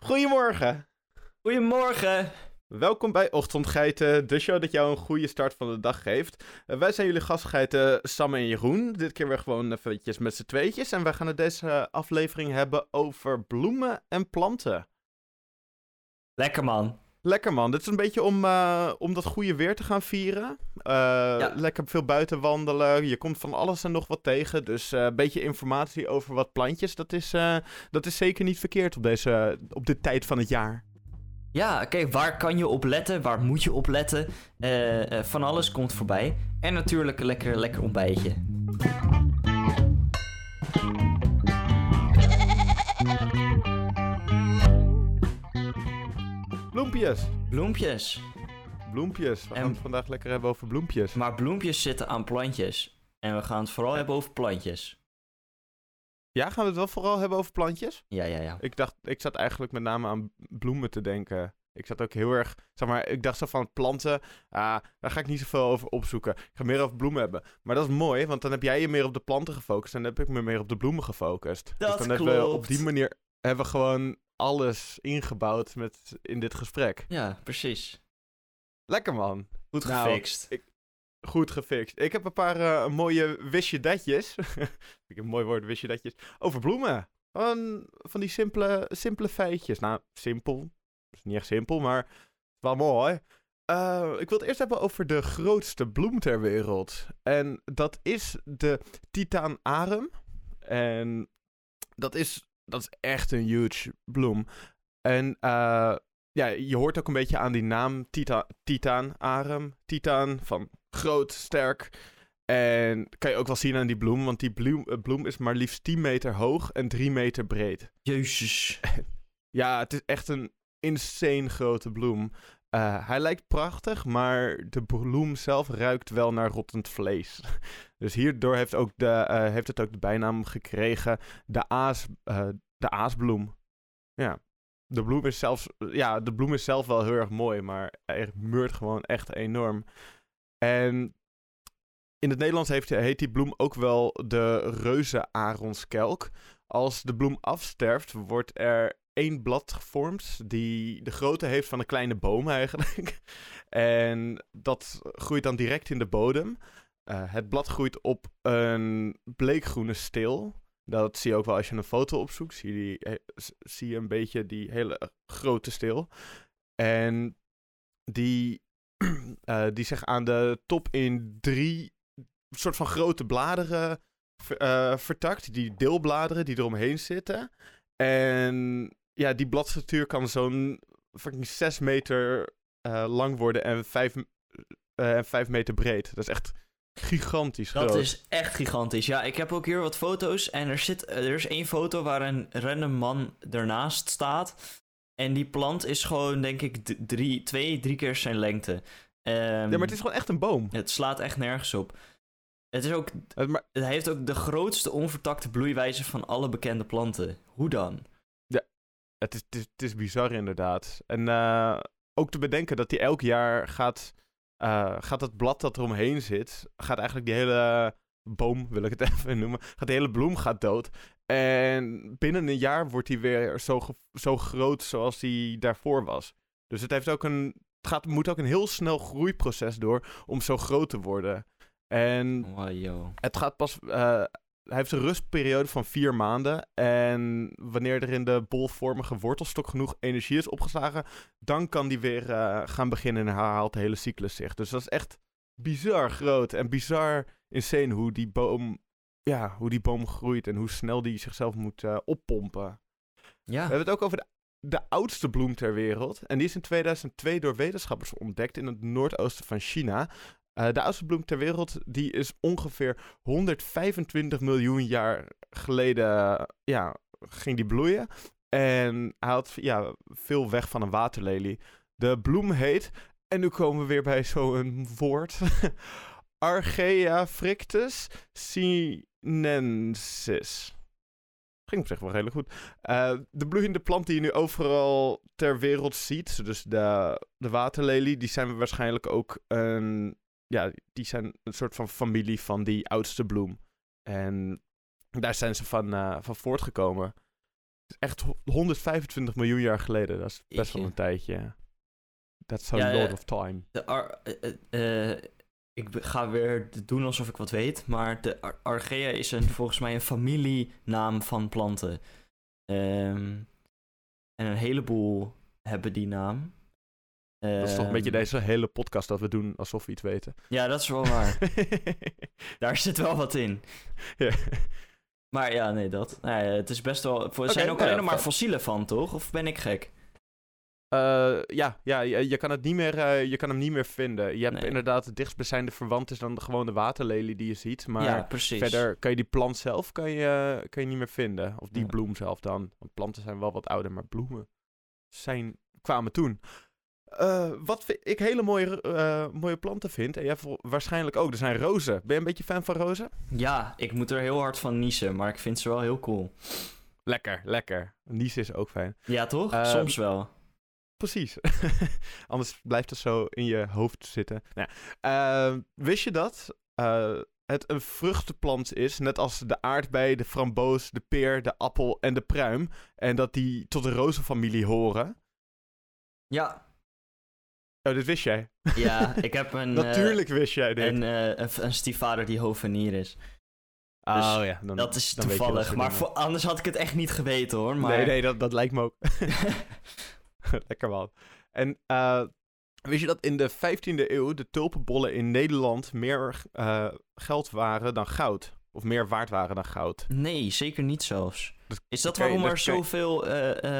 Goedemorgen. Goedemorgen. Welkom bij Ochtendgeiten, de show dat jou een goede start van de dag geeft. Uh, wij zijn jullie gastgeiten Sam en Jeroen. Dit keer weer gewoon eventjes met z'n tweetjes. En wij gaan het deze aflevering hebben over bloemen en planten. Lekker man. Lekker man. Dit is een beetje om, uh, om dat goede weer te gaan vieren. Uh, ja. Lekker veel buiten wandelen. Je komt van alles en nog wat tegen. Dus uh, een beetje informatie over wat plantjes. Dat is, dat is zeker niet verkeerd op, deze, op dit tijd van het jaar. Ja, kijk, waar kan je op letten? Waar moet je op letten? van alles komt voorbij. En natuurlijk een lekker, lekker ontbijtje. Bloempjes. Bloempjes. Bloempjes. We gaan het vandaag lekker hebben over bloempjes. Maar bloempjes zitten aan plantjes. En we gaan het vooral hebben over plantjes. Ja, gaan we het wel vooral hebben over plantjes? Ja, ja, ja. Ik dacht, ik zat eigenlijk met name aan bloemen te denken. Ik zat ook heel erg, zeg maar, ik dacht zo van planten, ah, daar ga ik niet zoveel over opzoeken. Ik ga meer over bloemen hebben. Maar dat is mooi, want dan heb jij je meer op de planten gefocust en dan heb ik me meer op de bloemen gefocust. Dat dus dan klopt. hebben we op die manier hebben we gewoon alles ingebouwd met, in dit gesprek. Ja, precies. Lekker man. Goed Nou, gefixt. ik- Goed gefixt. Ik heb een paar eh, mooie wistje-datjes. ik heb een mooi woord, wistje-datjes. Over bloemen. Van, van die simpele, simpele feitjes. Nou, simpel. is niet echt simpel, maar wel mooi. Eh, ik wil het eerst hebben over de grootste bloem ter wereld. En dat is de Titaan arum. En dat is, dat is echt een huge bloem. En eh, ja, je hoort ook een beetje aan die naam Tita Titaan arum. Titaan van groot, sterk. En kan je ook wel zien aan die bloem, want die bloem, eh, bloem is maar liefst 10 meter hoog en 3 meter breed. Jezus. Ja, het is echt een insane grote bloem. Eh, hij lijkt prachtig, maar de bloem zelf ruikt wel naar rottend vlees. Dus hierdoor heeft, ook de, heeft het ook de bijnaam gekregen de, aas, de aasbloem. Ja. De bloem, is zelfs, ja, de bloem is zelf wel heel erg mooi, maar hij meurt gewoon echt enorm. En in het Nederlands heeft, heet die bloem ook wel de reuze aronskelk. Als de bloem afsterft, wordt er één blad gevormd die de grootte heeft van een kleine boom eigenlijk. en dat groeit dan direct in de bodem. Eh, het blad groeit op een bleekgroene steel. Dat zie je ook wel als je een foto opzoekt. Zie je, die, eh, zie je een beetje die hele grote steel. En die, eh, die zich aan de top in drie soort van grote bladeren eh, vertakt. Die deelbladeren die eromheen zitten. En ja, die bladstructuur kan zo'n fucking 6 meter lang worden en 5 en vijf meter breed. Dat is echt gigantisch Dat groot. is echt gigantisch. Ja, ik heb ook hier wat foto's. En er, zit, er is één foto waar een random man ernaast staat. En die plant is gewoon, denk ik, drie, twee, drie keer zijn lengte. Ehm, Ja, maar het is gewoon echt een boom. het slaat echt nergens op. Het, is ook, Het, heeft ook de grootste onvertakte bloeiwijze van alle bekende planten. Hoe dan? het, is, het, is, het is bizar inderdaad. En eh, ook te bedenken dat die elk jaar gaat, eh, gaat het blad dat eromheen zit, gaat eigenlijk die hele boom, wil ik het even noemen, gaat de hele bloem gaat dood. En binnen een jaar wordt die weer zo, zo groot zoals die daarvoor was. Dus het, heeft ook een, het gaat, moet ook een heel snel groeiproces door om zo groot te worden. En Oh, het gaat pas. eh, hij heeft een rustperiode van vier maanden. En wanneer er in de bolvormige wortelstok genoeg energie is opgeslagen, dan kan die weer eh, gaan beginnen en herhaalt de hele cyclus zich. Dus dat is echt bizar groot en bizar insane hoe die boom, ja, hoe die boom groeit en hoe snel die zichzelf moet eh, oppompen. We Ja, hebben het ook over de, de oudste bloem ter wereld. En die is in 2002 door wetenschappers ontdekt in het noordoosten van China. Eh, de oudste bloem ter wereld die is ongeveer 125 miljoen jaar geleden eh, ja, ging die bloeien. En hij had ja, veel weg van een waterlelie. De bloem heet, en nu komen we weer bij zo'n woord, Archaea frictus sinensis. Ging op zich wel redelijk goed. Eh, de bloeiende plant die je nu overal ter wereld ziet, dus de, de waterlelie, die zijn waarschijnlijk ook een, ja, die zijn een soort van familie van die oudste bloem. En daar zijn ze van, eh, van voortgekomen. is echt ho- 125 miljoen jaar geleden. Dat is best wel een tijdje. That's a Ja, lot of time. De Ar- eh, eh, ik ga weer doen alsof ik wat weet, maar de Ar- Archaea is een, volgens mij een familienaam van planten. Ehm, en een heleboel hebben die naam. Dat is toch een beetje Ehm, deze hele podcast dat we doen alsof we iets weten. Ja, dat is wel waar. Daar zit wel wat in. ja. Maar ja, nee, dat. Nou het is best wel. Er zijn ook alleen nog maar fossielen van, toch? Of ben ik gek? Eh, ja, ja je, je kan het niet meer, eh, je kan hem niet meer vinden. Je hebt Nee. inderdaad het dichtstbijzijnde verwant is dan de gewone waterlelie die je ziet. Maar ja, verder kan je die plant zelf kan je, kan je niet meer vinden. Of die Ja. bloem zelf dan. Want planten zijn wel wat ouder, maar bloemen zijn, kwamen toen. Eh, wat ik hele mooie, eh, mooie planten vind, en jij waarschijnlijk ook, er zijn rozen. Ben je een beetje fan van rozen? Ja, ik moet er heel hard van niezen, maar ik vind ze wel heel cool. Lekker, lekker. Nies is ook fijn. Ja, toch? Ehm, Soms wel. Precies. Anders blijft het zo in je hoofd zitten. Nou, eh, wist je dat eh, het een vruchtenplant is, net als de aardbei, de framboos, de peer, de appel en de pruim, en dat die tot de rozenfamilie horen? Ja, Oh, dit wist jij? ja ik heb een. eh, Natuurlijk wist jij dit. een, eh, een, een stiefvader die hovenier is. oh dus ja, dan, Dat is dan toevallig. Maar voor, anders had ik het echt niet geweten hoor. Maar... Nee, nee, dat, dat lijkt me ook. Lekker man. En eh, wist je dat in de 15e eeuw de tulpenbollen in Nederland meer eh, geld waren dan goud? Of meer waard waren dan goud? Nee, zeker niet zelfs. Is dat waarom er zoveel eh,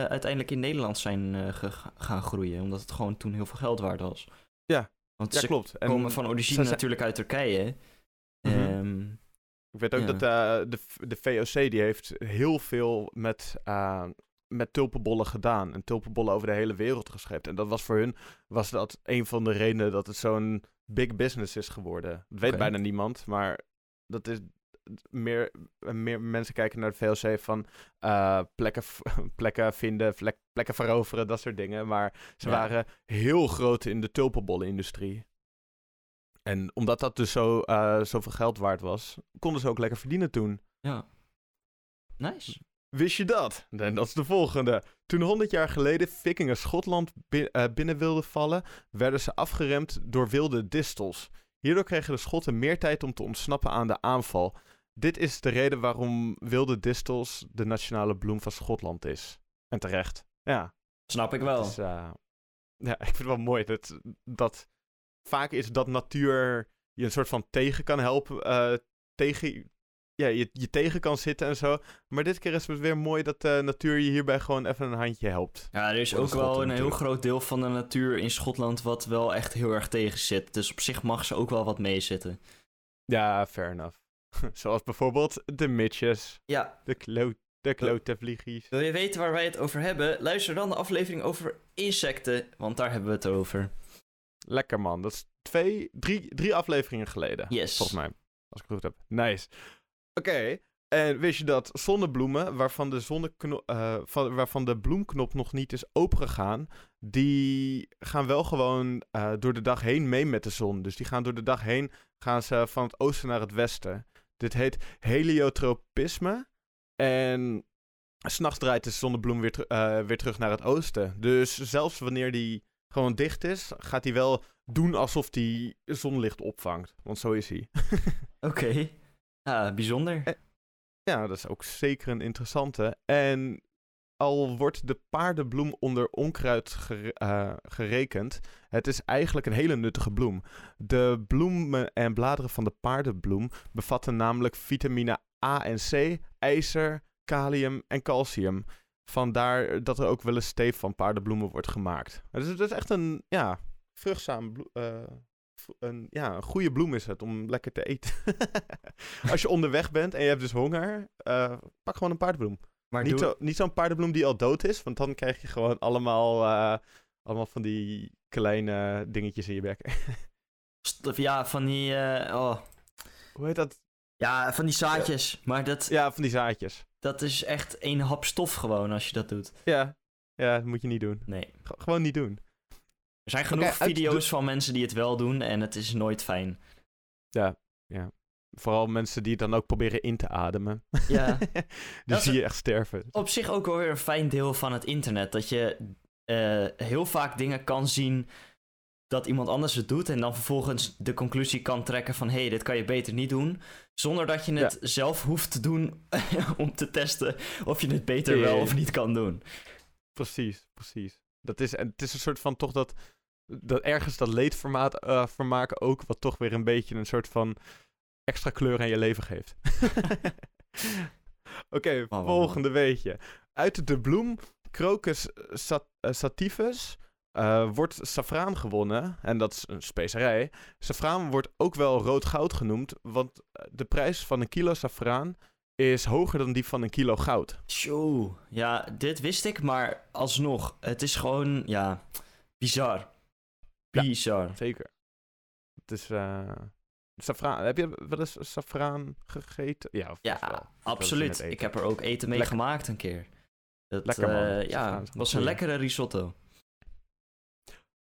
uiteindelijk in Nederland zijn eh, gaan groeien? Omdat het gewoon toen heel veel geld waard was. Ja. Want Ja, ze klopt. En komen van origine zijn- natuurlijk uit Turkije. Mhm. Ehm, Ik weet ook Ja. dat de, de VOC die heeft heel veel met, met tulpenbollen gedaan. En tulpenbollen over de hele wereld geschept. En dat was voor hun was dat een van de redenen dat het zo'n big business is geworden. Dat weet bijna niemand, maar dat is meer, meer mensen kijken naar de VOC van eh, plekken, plekken vinden, vlek- plekken veroveren, dat soort dingen. Maar ze Ja. waren heel groot in de tulpenbollenindustrie. En omdat dat dus zo, eh, zoveel geld waard was, konden ze ook lekker verdienen toen. ja. Nice. Wist je dat? En dat is de volgende. Toen 100 jaar geleden vikingen Schotland eh, binnen wilden vallen, werden ze afgeremd door wilde distels. Hierdoor kregen de Schotten meer tijd om te ontsnappen aan de aanval. Dit is de reden waarom wilde distels de nationale bloem van Schotland is. En terecht. Ja. Snap ik wel. Eh, ja, ik vind het wel mooi dat, dat vaak is dat natuur je een soort van tegen kan helpen. eh, tegen, ja, je, je tegen kan zitten en zo. Maar dit keer is het weer mooi dat de natuur je hierbij gewoon even een handje helpt. Ja, er is ook wel een heel groot deel van de natuur in Schotland wat wel echt heel erg tegen zit. Dus op zich mag ze ook wel wat meezitten. Ja, fair enough. Zoals bijvoorbeeld de mitjes, Ja, de, klo de klote vliegjes. wil je weten waar wij het over hebben? Luister dan de aflevering over insecten, want daar hebben we het over. Lekker man. Dat is twee, drie, drie afleveringen geleden. Yes. Volgens mij. Als ik het goed heb. Nice. Oké. En wist je dat zonnebloemen, waarvan de, zonnekno- eh, van, waarvan de bloemknop nog niet is opengegaan, die gaan wel gewoon eh, door de dag heen mee met de zon. Dus die gaan door de dag heen, gaan ze van het oosten naar het westen. Dit heet heliotropisme. En s'nachts draait de zonnebloem weer, eh, weer terug naar het oosten. Dus zelfs wanneer die gewoon dicht is, gaat hij wel doen alsof hij zonlicht opvangt. Want zo is hij. Oké. Ja, bijzonder. Eh, Ja, dat is ook zeker een interessante. En al wordt de paardenbloem onder onkruid gere- eh, gerekend, het is eigenlijk een hele nuttige bloem. De bloemen en bladeren van de paardenbloem bevatten namelijk vitamine A en C, ijzer, kalium en calcium. Vandaar dat er ook wel eens thee van paardenbloemen wordt gemaakt. Dus het is echt een, ja, vruchtzaam eh, een, ja, een goede bloem is het om lekker te eten. Als je onderweg bent en je hebt dus honger, eh, pak gewoon een paardenbloem. Maar Niet, doe- zo, niet zo'n paardenbloem die al dood is, want dan krijg je gewoon allemaal, eh, allemaal van die kleine dingetjes in je bek. ja, van die... eh, oh. Hoe heet dat? Ja, van die zaadjes. Maar dat, Ja, van die zaadjes. dat is echt één hap stof gewoon als je dat doet. Ja, ja dat moet je niet doen. Nee. G- gewoon niet doen. Er zijn genoeg uit video's van mensen die het wel doen en het is nooit fijn. Ja, ja. Vooral mensen die het dan ook proberen in te ademen. Ja. die zie je echt sterven. Op zich ook wel weer een fijn deel van het internet. Dat je eh, heel vaak dingen kan zien dat iemand anders het doet. En dan vervolgens de conclusie kan trekken van... hé, hey, dit kan je beter niet doen. Zonder dat je het zelf hoeft te doen om te testen... of je het beter wel of niet kan doen. Precies, precies. Dat is, en het is een soort van toch dat, dat ergens dat leedvermaak eh, vermaken ook, wat toch weer een beetje een soort van extra kleur aan je leven geeft. Oké, volgende weetje. Uit de bloem Crocus sat- eh, sativus eh, wordt safraan gewonnen. En dat is een specerij. Safraan wordt ook wel rood goud genoemd, want eh, de prijs van een kilo safraan is hoger dan die van een kilo goud. Tjoe. Ja, dit wist ik, maar alsnog. Het is gewoon, ja, bizar. Ja. Bizar. Zeker. Het is. eh safraan. Heb je wel eens safraan gegeten? Ja, Ja, absoluut. Ik heb er ook eten mee Lekker. gemaakt een keer. Dat, Lekker, man. eh, ja, was een lekkere risotto.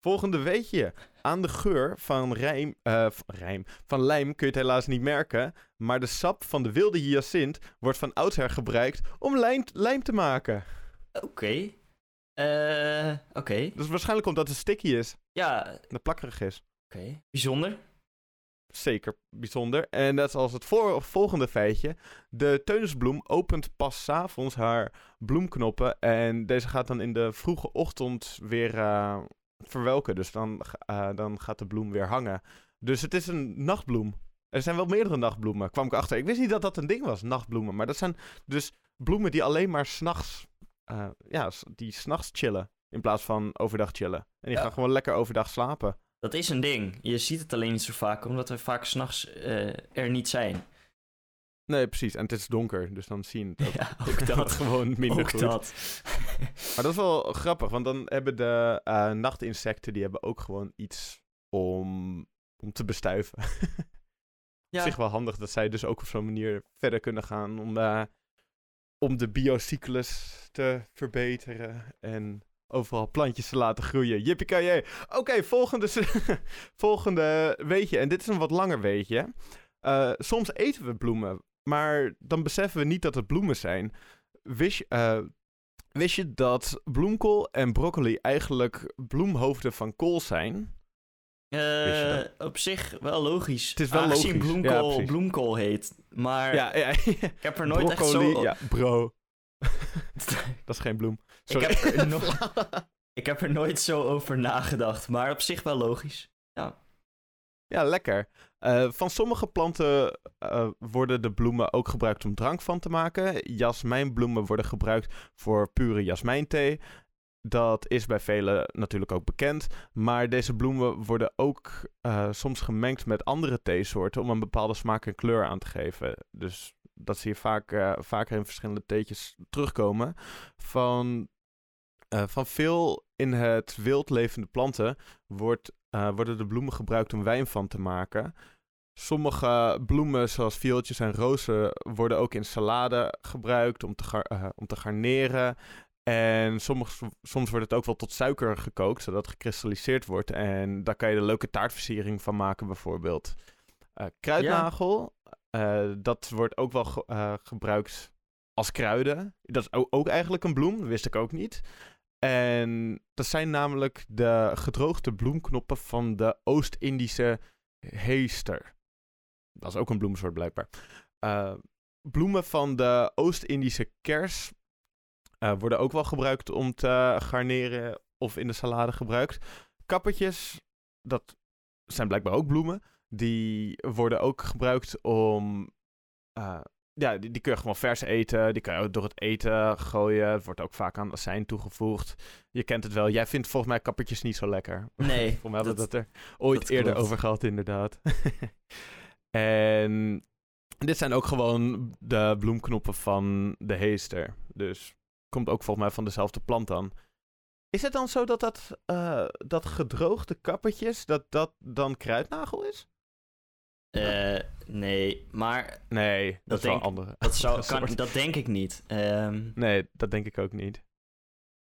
Volgende weetje. Aan de geur van, rijm, eh, van rijm, van lijm kun je het helaas niet merken. Maar de sap van de wilde hyacint wordt van oudsher gebruikt om lijm, lijm te maken. Oké. Eh, Oké. Dus waarschijnlijk omdat het sticky is. Ja, En plakkerig is. oké. Bijzonder. Zeker bijzonder. En dat is als het voor, volgende feitje. De teunisbloem opent pas 's avonds haar bloemknoppen. En deze gaat dan in de vroege ochtend weer eh, verwelken. Dus dan, eh, dan gaat de bloem weer hangen. Dus het is een nachtbloem. Er zijn wel meerdere nachtbloemen, kwam ik achter. Ik wist niet dat dat een ding was, nachtbloemen. Maar dat zijn dus bloemen die alleen maar s'nachts... eh ja, die s'nachts chillen. In plaats van overdag chillen. En die Ja. gaan gewoon lekker overdag slapen. Dat is een ding. Je ziet het alleen niet zo vaak, omdat we vaak s'nachts eh er niet zijn. Nee, precies. En het is donker, dus dan zie je het ook. Ja, ook dat. gewoon minder ook goed. dat. Maar dat is wel grappig, want dan hebben de eh, nachtinsecten die hebben ook gewoon iets om, om te bestuiven. ja, Op zich wel handig dat zij dus ook op zo'n manier verder kunnen gaan om, eh, om de biocyclus te verbeteren en overal plantjes te laten groeien. Jippie Oké, volgende, volgende weetje. En dit is een wat langer weetje. Eh, soms eten we bloemen, maar dan beseffen we niet dat het bloemen zijn. Wist je, eh, wist je dat bloemkool en broccoli eigenlijk bloemhoofden van kool zijn? Eh, op zich wel logisch. Het is wel Aangezien logisch, ja, bloemkool precies. bloemkool heet. Maar Ja, ja. ik heb er nooit broccoli, echt zo... ja, bro. dat is geen bloem. Sorry. Ik heb er nog- ik heb er nooit zo over nagedacht. Maar op zich wel logisch. Ja, lekker. Eh, van sommige planten eh, worden de bloemen ook gebruikt om drank van te maken. Jasmijnbloemen worden gebruikt voor pure jasmijnthee. Dat is bij velen natuurlijk ook bekend. Maar deze bloemen worden ook eh, soms gemengd met andere theesoorten om een bepaalde smaak en kleur aan te geven. Dus dat zie je vaak, eh, vaker in verschillende theetjes terugkomen. Van, eh, van veel in het wild levende planten wordt, eh, worden de bloemen gebruikt om wijn van te maken. Sommige bloemen, zoals viooltjes en rozen, worden ook in salade gebruikt om te, gar- eh, om te garneren. En sommige, soms wordt het ook wel tot suiker gekookt, zodat het gekristalliseerd wordt. En daar kan je de leuke taartversiering van maken, bijvoorbeeld. Kruidnagel, dat wordt ook wel ge- gebruikt als kruiden. Dat is ook, eigenlijk een bloem, wist ik ook niet. En dat zijn namelijk de gedroogde bloemknoppen van de Oost-Indische heester. Dat is ook een bloemsoort blijkbaar. Eh, bloemen van de Oost-Indische kers eh, worden ook wel gebruikt om te garneren of in de salade gebruikt. Kappertjes, dat zijn blijkbaar ook bloemen. Die worden ook gebruikt om. eh, ja, die, die kun je gewoon vers eten. Die kan je ook door het eten gooien. Het wordt ook vaak aan azijn toegevoegd. Je kent het wel. Jij vindt volgens mij kappertjes niet zo lekker. Nee, Voor mij hadden we dat- er ooit dat eerder over gehad, inderdaad. en dit zijn ook gewoon de bloemknoppen van de heester. Dus komt ook volgens mij van dezelfde plant dan. Is het dan zo dat dat, eh, dat gedroogde kappertjes, dat dat dan kruidnagel is? Eh, nee, maar Nee, dat, Dat is denk- andere. dat, zou, kan, dat denk ik niet. Ehm, Nee, dat denk ik ook niet.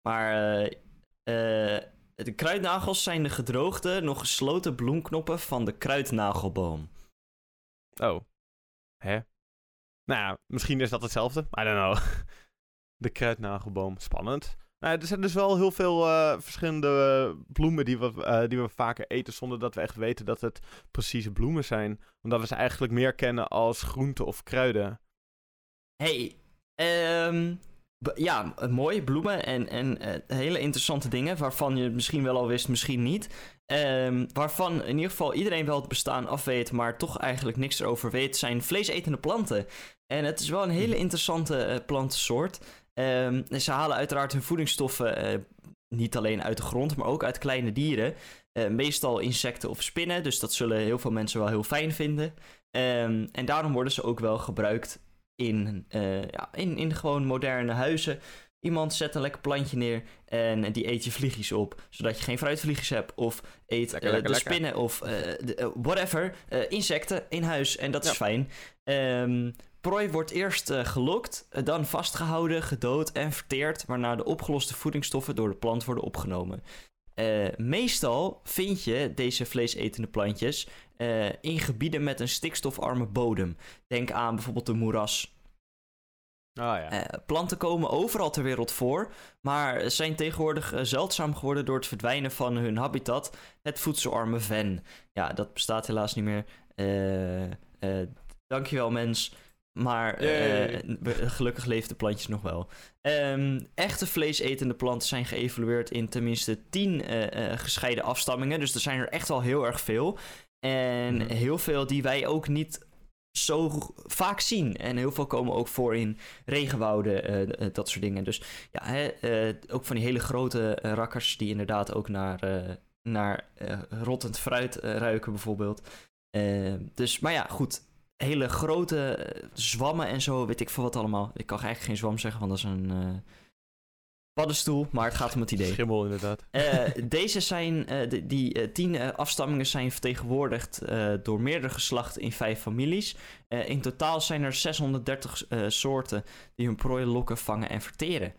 maar eh, eh, de kruidnagels zijn de gedroogde, nog gesloten bloemknoppen van de kruidnagelboom. Oh, Hè? Nou ja, misschien is dat hetzelfde. I don't know. De kruidnagelboom. Spannend. Nou, er zijn dus wel heel veel uh, verschillende bloemen die we, uh, die we vaker eten zonder dat we echt weten dat het precieze bloemen zijn. Omdat we ze eigenlijk meer kennen als groenten of kruiden. Hey, um, ja, mooi, bloemen en, en uh, hele interessante dingen waarvan je misschien wel al wist, misschien niet. Um, waarvan in ieder geval iedereen wel het bestaan afweet, maar toch eigenlijk niks erover weet, zijn vleesetende planten. En het is wel een hele mhm. interessante plantensoort. Um, ze halen uiteraard hun voedingsstoffen uh, niet alleen uit de grond, maar ook uit kleine dieren. Uh, meestal insecten of spinnen, dus dat zullen heel veel mensen wel heel fijn vinden. Um, en daarom worden ze ook wel gebruikt in, uh, ja, in, in gewoon moderne huizen. Iemand zet een lekker plantje neer en die eet je vliegjes op. Zodat je geen fruitvliegjes hebt. Of eet lekker, lekker, de spinnen of whatever. insecten in huis. En dat is fijn. Um, prooi wordt eerst uh, gelokt, eh, dan vastgehouden, gedood en verteerd, waarna de opgeloste voedingsstoffen door de plant worden opgenomen. Uh, meestal vind je deze vleesetende plantjes in gebieden met een stikstofarme bodem. Denk aan bijvoorbeeld de moeras. Oh, ja. planten komen overal ter wereld voor, maar zijn tegenwoordig zeldzaam geworden door het verdwijnen van hun habitat, het voedselarme ven. Ja, dat bestaat helaas niet meer. dankjewel mens. Maar uh, gelukkig leven de plantjes nog wel. Um, echte vleesetende planten zijn geëvalueerd in tenminste 10 uh, uh, gescheiden afstammingen. Dus er zijn er echt wel heel erg veel. En mm. heel veel die wij ook niet zo vaak zien. En heel veel komen ook voor in regenwouden, dat soort dingen. Dus ja, hè, ook van die hele grote rakkers die inderdaad ook naar, naar rottend fruit ruiken bijvoorbeeld. Ehm, dus, maar ja, goed hele grote eh, zwammen en zo, weet ik veel wat allemaal. Ik kan eigenlijk geen zwam zeggen, want dat is een uh, paddenstoel, maar het gaat om het idee. Schimmel, inderdaad. Uh, deze zijn, uh, die tien afstammingen zijn vertegenwoordigd door meerdere geslachten in vijf families. in totaal zijn er 630 soorten die hun prooi lokken, vangen en verteren.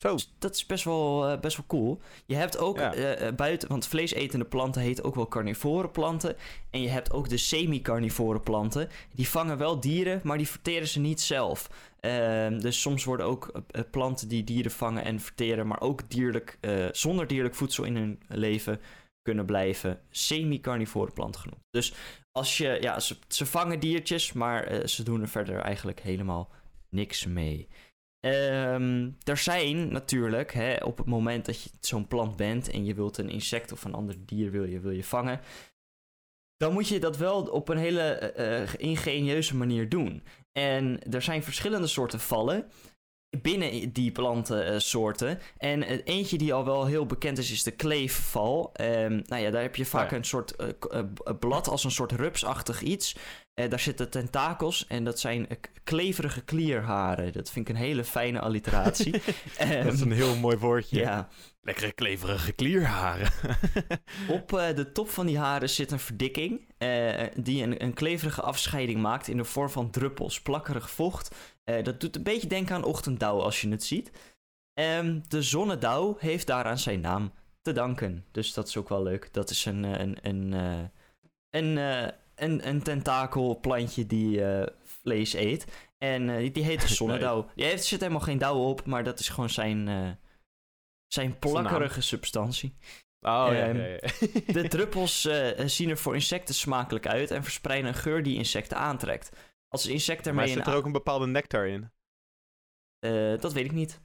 Zo. Dus dat is best wel, uh, best wel cool. Je hebt ook uh, buiten, want vleesetende planten heten ook wel carnivore planten. En je hebt ook de semi-carnivore planten. Die vangen wel dieren, maar die verteren ze niet zelf. Uh, dus soms worden ook planten die dieren vangen en verteren, maar ook dierlijk, zonder dierlijk voedsel in hun leven kunnen blijven, semi-carnivore planten genoemd. Dus als je, ja, ze, ze vangen diertjes, maar ze doen er verder eigenlijk helemaal niks mee. Um, er zijn natuurlijk, hè, op het moment dat je zo'n plant bent en je wilt een insect of een ander dier wil je, wil je vangen, dan moet je dat wel op een hele uh, ingenieuze manier doen. En er zijn verschillende soorten vallen binnen die plantensoorten. En eentje die al wel heel bekend is, is de kleefval. Um, nou ja, daar heb je vaak een soort uh, blad als een soort rupsachtig iets. Uh, daar zitten tentakels en dat zijn kleverige klierharen. Dat vind ik een hele fijne alliteratie. dat is een heel mooi woordje. Ja. Lekkere kleverige klierharen. Op uh, de top van die haren zit een verdikking uh, die een, een kleverige afscheiding maakt in de vorm van druppels, plakkerig vocht. Uh, dat doet een beetje denken aan ochtenddauw als je het ziet. Um, de zonnedauw heeft daaraan zijn naam te danken. Dus dat is ook wel leuk. Dat is een, een, een, een, een, een tentakelplantje die vlees eet. En die heet de zonnedauw. Die heeft, zit helemaal geen dauw op, maar dat is gewoon zijn zijn plakkerige substantie. Oh, ja, ehm, ja, ja. de druppels zien er voor insecten smakelijk uit en verspreiden een geur die insecten aantrekt. Als insecten ermee maar zit er ook een bepaalde nectar in? Dat weet ik niet.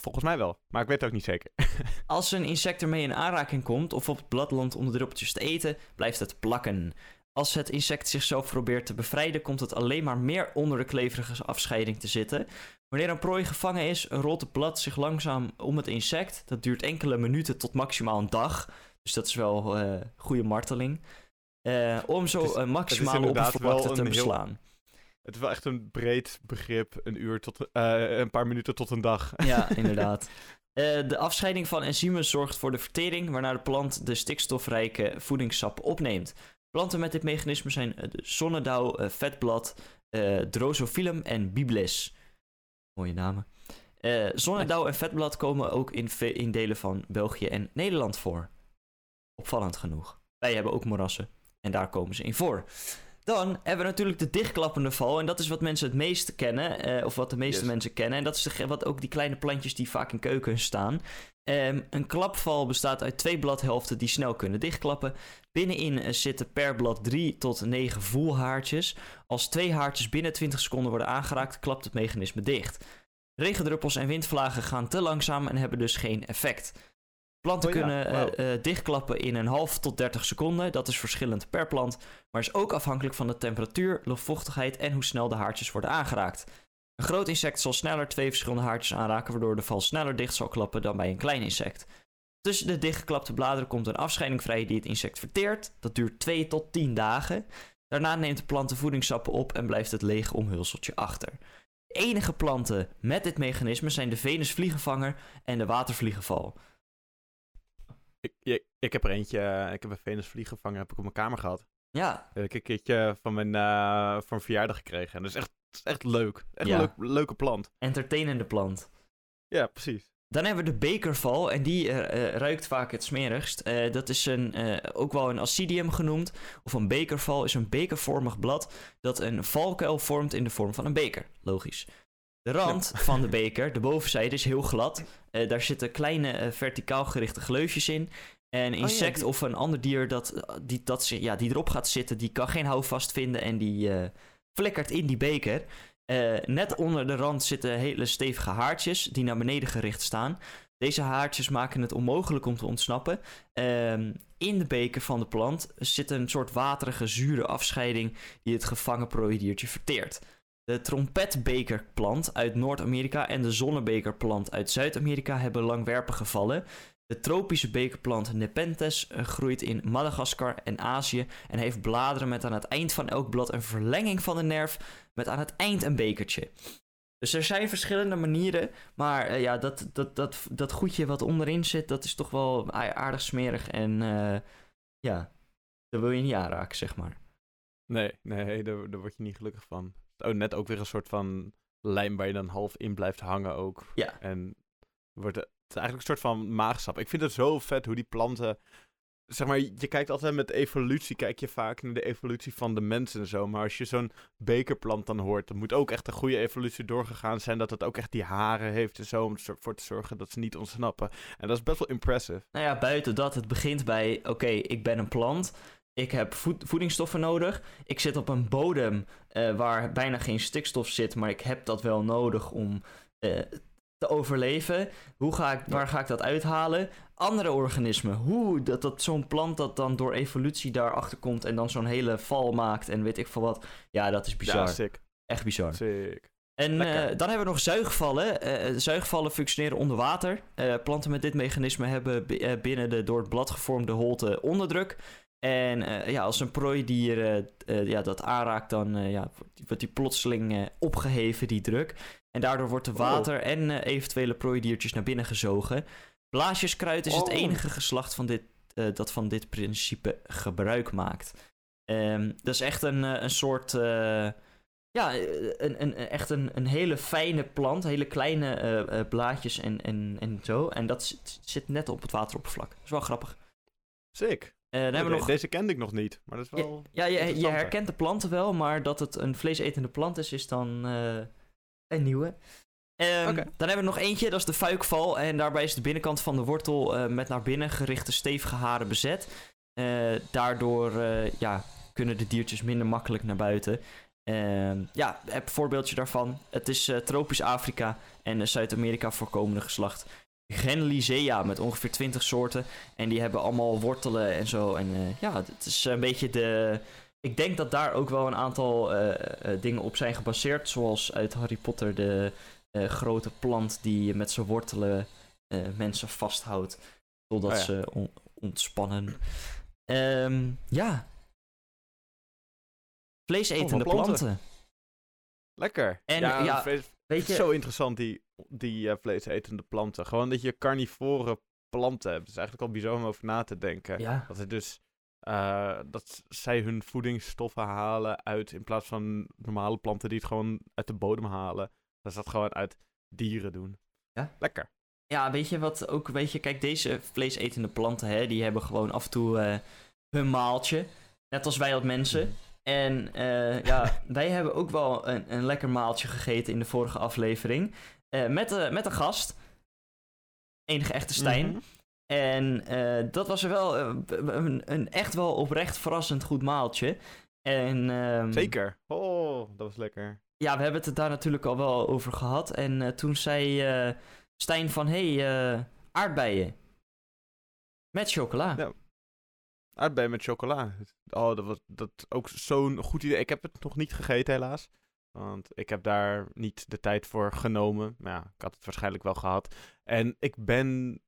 Volgens mij wel, maar ik weet het ook niet zeker. Als een insect ermee in aanraking komt of op het bladland om de druppeltjes te eten, blijft het plakken. Als het insect zichzelf probeert te bevrijden, komt het alleen maar meer onder de kleverige afscheiding te zitten. Wanneer een prooi gevangen is, rolt het blad zich langzaam om het insect. Dat duurt enkele minuten tot maximaal een dag. Dus dat is wel uh, goede marteling. Uh, om zo is, uh, maximaal oppervlakte te beslaan. Het is wel echt een breed begrip, een uur tot een paar minuten tot een dag. Ja, inderdaad. de afscheiding van enzymen zorgt voor de vertering, waarna de plant de stikstofrijke voedingssap opneemt. Planten met dit mechanisme zijn de zonnedauw, vetblad, drosophyllum en biblis. Mooie namen. Zonnedauw en vetblad komen ook in, in delen van België en Nederland voor. Opvallend genoeg. Wij hebben ook moerassen en daar komen ze in voor. Dan hebben we natuurlijk de dichtklappende val. En dat is wat mensen het meest kennen. eh, of wat de meeste Yes. mensen kennen. En dat is de, wat ook die kleine plantjes die vaak in keukens staan. Ehm, een klapval bestaat uit twee bladhelften die snel kunnen dichtklappen. Binnenin eh, zitten per blad 3 tot 9 voelhaartjes. Als twee haartjes binnen 20 seconden worden aangeraakt, klapt het mechanisme dicht. Regendruppels en windvlagen gaan te langzaam en hebben dus geen effect. Planten Oh ja, kunnen eh, eh, dichtklappen in een half tot 30 seconden. Dat is verschillend per plant, maar is ook afhankelijk van de temperatuur, luchtvochtigheid en hoe snel de haartjes worden aangeraakt. Een groot insect zal sneller twee verschillende haartjes aanraken, waardoor de val sneller dicht zal klappen dan bij een klein insect. Tussen de dichtgeklapte bladeren komt een afscheiding vrij die het insect verteert. Dat duurt 2 tot 10 dagen. Daarna neemt de plant de voedingssappen op en blijft het lege omhulseltje achter. De enige planten met dit mechanisme zijn de venusvliegenvanger en de watervliegenval. Ik, ik, ik heb er eentje, eh, ik heb een venusvliegenvanger heb ik op mijn kamer gehad. Ja, heb ik een keertje van mijn, eh, een verjaardag gekregen. En dat is echt, dat is echt leuk. Echt Ja. een leuk, leuke plant. entertainende plant. Ja, precies. Dan hebben we de bekerval en die eh, ruikt vaak het smerigst. Dat is een, ook wel een acidium genoemd. Of een bekerval is een bekervormig blad dat een valkuil vormt in de vorm van een beker. Logisch. De rand van de beker, de bovenzijde, is heel glad. Eh, daar zitten kleine eh, verticaal gerichte gleufjes in. En een ja, insect die- of een ander dier dat, die, dat, ja, die erop gaat zitten, die kan geen houvast vinden en die eh, flikkert in die beker. Eh, net onder de rand zitten hele stevige haartjes die naar beneden gericht staan. Deze haartjes maken het onmogelijk om te ontsnappen. Ehm, in de beker van de plant zit een soort waterige, zure afscheiding die het gevangen prooidiertje verteert. De trompetbekerplant uit Noord-Amerika en de zonnebekerplant uit Zuid-Amerika hebben langwerpige vallen. De tropische bekerplant Nepenthes eh, groeit in Madagaskar en Azië en heeft bladeren met aan het eind van elk blad een verlenging van de nerf met aan het eind een bekertje. Dus er zijn verschillende manieren, maar eh, ja, dat, dat, dat, dat goedje wat onderin zit, dat is toch wel aardig smerig en eh, ja, daar wil je niet aanraken, zeg maar. Nee, nee, daar, daar word je niet gelukkig van. Oh, net ook weer een soort van lijm waar je dan half in blijft hangen ook. Ja. En wordt het, het is eigenlijk een soort van maagsap. Ik vind het zo vet hoe die planten... Zeg maar, je kijkt altijd met evolutie, kijk je vaak naar de evolutie van de mensen en zo. Maar als je zo'n bekerplant dan hoort, dan moet ook echt een goede evolutie doorgegaan zijn. Dat het ook echt die haren heeft en zo, om ervoor te zorgen dat ze niet ontsnappen. En dat is best wel impressive. Nou ja, buiten dat, het begint bij, oké, ik ben een plant. Ik heb voed- voedingsstoffen nodig. Ik zit op een bodem eh, waar bijna geen stikstof zit, maar ik heb dat wel nodig om eh, te overleven. Hoe ga ik, waar ga ik dat uithalen? Andere organismen, hoe dat, dat zo'n plant dat dan door evolutie daarachter komt en dan zo'n hele val maakt en weet ik veel wat. Ja, dat is bizar. Ja, sick. Echt bizar. Sick. En eh, dan hebben we nog zuigvallen. Zuigvallen functioneren onder water. Planten met dit mechanisme hebben bi- binnen de door het blad gevormde holte onderdruk. En eh, ja, als een prooidier eh, eh, ja, dat aanraakt, dan ja, wordt die- plotseling eh, opgeheven, die druk. En daardoor wordt de Oh. water en eventuele prooidiertjes naar binnen gezogen. Blaasjeskruid is het Oh. enige geslacht van dit, dat van dit principe gebruik maakt. Ehm, dat is echt een, een soort... ja, een, een, echt een, een hele fijne plant. Hele kleine eh, blaadjes en, en, en zo. En dat zit, zit net op het wateroppervlak. Dat is wel grappig. Sick. Eh, dan hebben we nog... Deze kende ik nog niet, maar dat is wel... Ja, je, herkent de planten wel, maar dat het een vleesetende plant is, is dan eh, een nieuwe. Ehm. Dan hebben we nog eentje, dat is de fuikval. En daarbij is de binnenkant van de wortel eh, met naar binnen gerichte stevige haren bezet. Eh, daardoor eh, ja, kunnen de diertjes minder makkelijk naar buiten. Ehm, ja, heb een voorbeeldje daarvan. Het is eh, tropisch Afrika en Zuid-Amerika voorkomende geslacht. Genlisea met ongeveer 20 soorten. En die hebben allemaal wortelen en zo. En eh, ja, het is een beetje de. Ik denk dat daar ook wel een aantal eh, eh, dingen op zijn gebaseerd. Zoals uit Harry Potter de grote plant die met zijn wortelen mensen vasthoudt. Totdat Oh ja. ze on- ontspannen. Ehm, ja. Vleesetende planten. planten. Lekker. En, ja, ja, vlees- Weet het is je, zo interessant, die, die eh, vleesetende planten. Gewoon dat je carnivore planten hebt. Het is eigenlijk al bizar om over na te denken. ja. Dat het dus... eh, dat zij hun voedingsstoffen halen uit... In plaats van normale planten die het gewoon uit de bodem halen. Dat ze dat gewoon uit dieren doen. Ja. Lekker. Ja, weet je wat ook, weet je, kijk, deze vleesetende planten, hè, die hebben gewoon af en toe eh, hun maaltje. Net als wij als mensen. En eh, ja, wij hebben ook wel een, een lekker maaltje gegeten in de vorige aflevering. Eh, met, uh, met een gast. Enige echte Stijn. Mhm. En dat was wel een, een echt wel oprecht verrassend goed maaltje. En, ehm, Zeker. Oh, dat was lekker. Ja, we hebben het daar natuurlijk al wel over gehad. En toen zei Stijn van, hé, hey, aardbeien. Met chocola. Ja. Aardbeien met chocola. Oh, dat was dat ook zo'n goed idee. Ik heb het nog niet gegeten, helaas. Want ik heb daar niet de tijd voor genomen. Maar ja, ik had het waarschijnlijk wel gehad. En ik ben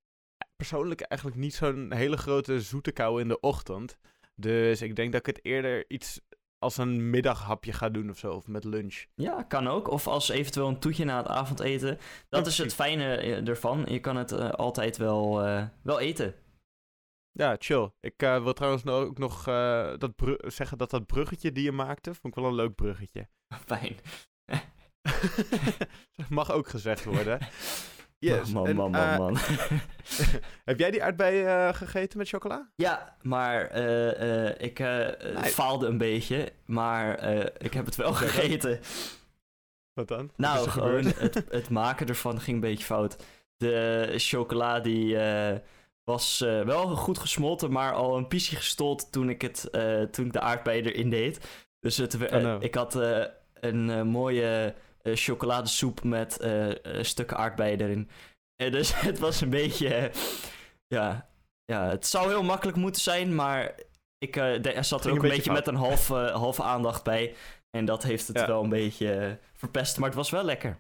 persoonlijk eigenlijk niet zo'n hele grote zoete kou in de ochtend. Dus ik denk dat ik het eerder iets als een middaghapje ga doen of zo. Of met lunch. Ja, kan ook. Of als eventueel een toetje na het avondeten. Dat Ja, is het fijne eh, ervan. Je kan het eh, altijd wel, eh, wel eten. Ja, chill. Ik eh, wil trouwens nou ook nog eh, dat zeggen dat dat bruggetje die je maakte, vond ik wel een leuk bruggetje. Fijn. Mag ook gezegd worden. Yes. Man, man, man, eh, man. heb jij die aardbeien eh, gegeten met chocola? Ja, maar ik Nee. faalde een beetje. Maar ik heb het wel gegeten. Wat dan? Wat Nou, gewoon het, het maken ervan ging een beetje fout. De chocola die was eh, wel goed gesmolten, maar al een piesje gestold toen ik, het, eh, toen ik de aardbeien erin deed. Dus het, Oh no. ik had eh, een eh, mooie eh, chocoladesoep met eh, eh, stukken aardbeien erin. En dus het was een beetje... eh, ja, ja, het zou heel makkelijk moeten zijn, maar ik eh, de- er zat er ook een beetje beetje met een halve, halve aandacht bij. En dat heeft het Ja. wel een beetje eh, verpest, maar het was wel lekker.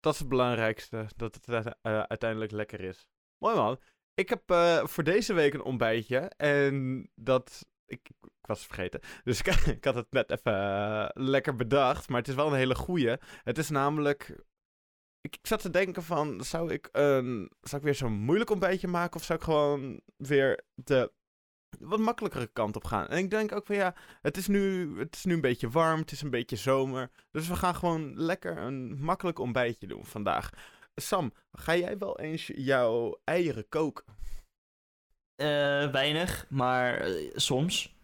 Dat is het belangrijkste, dat het uite- eh, uiteindelijk lekker is. Mooi man. Ik heb eh, voor deze week een ontbijtje en dat... Ik, ik was vergeten. Dus ik, ik had het net even eh, lekker bedacht, maar het is wel een hele goeie. Het is namelijk... Ik, ik zat te denken van, zou ik, een, zou ik weer zo'n moeilijk ontbijtje maken of zou ik gewoon weer de wat makkelijkere kant op gaan? En ik denk ook van ja, het is, nu, het is nu een beetje warm, het is een beetje zomer. Dus we gaan gewoon lekker een makkelijk ontbijtje doen vandaag. Sam, ga jij wel eens jouw eieren koken? Eh, weinig, maar eh, soms.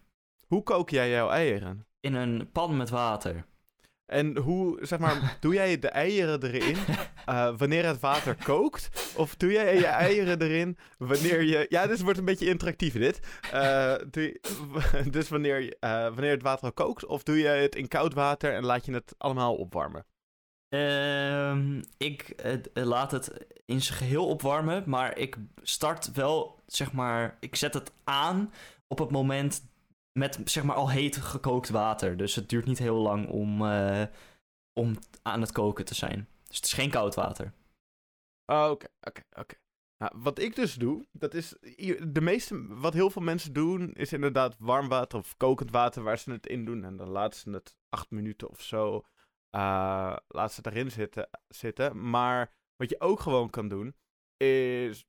Hoe kook jij jouw eieren? In een pan met water. En hoe, zeg maar, doe jij de eieren erin eh, wanneer het water kookt? Of doe jij je eieren erin wanneer je... Ja, dit wordt een beetje interactief dit. Doe dus wanneer, wanneer het water al kookt? Of doe je het in koud water en laat je het allemaal opwarmen? Ehm, ik laat het in zijn geheel opwarmen, maar ik start wel, zeg maar, ik zet het aan op het moment met, zeg maar, al heet gekookt water. Dus het duurt niet heel lang om, eh, om aan het koken te zijn. Dus het is geen koud water. Oh, Oké, oké, oké. Nou, wat ik dus doe, dat is... De meeste, wat heel veel mensen doen, is inderdaad warm water of kokend water waar ze het in doen. En dan laten ze het acht minuten of zo, eh laten ze erin zitten, zitten. Maar wat je ook gewoon kan doen, is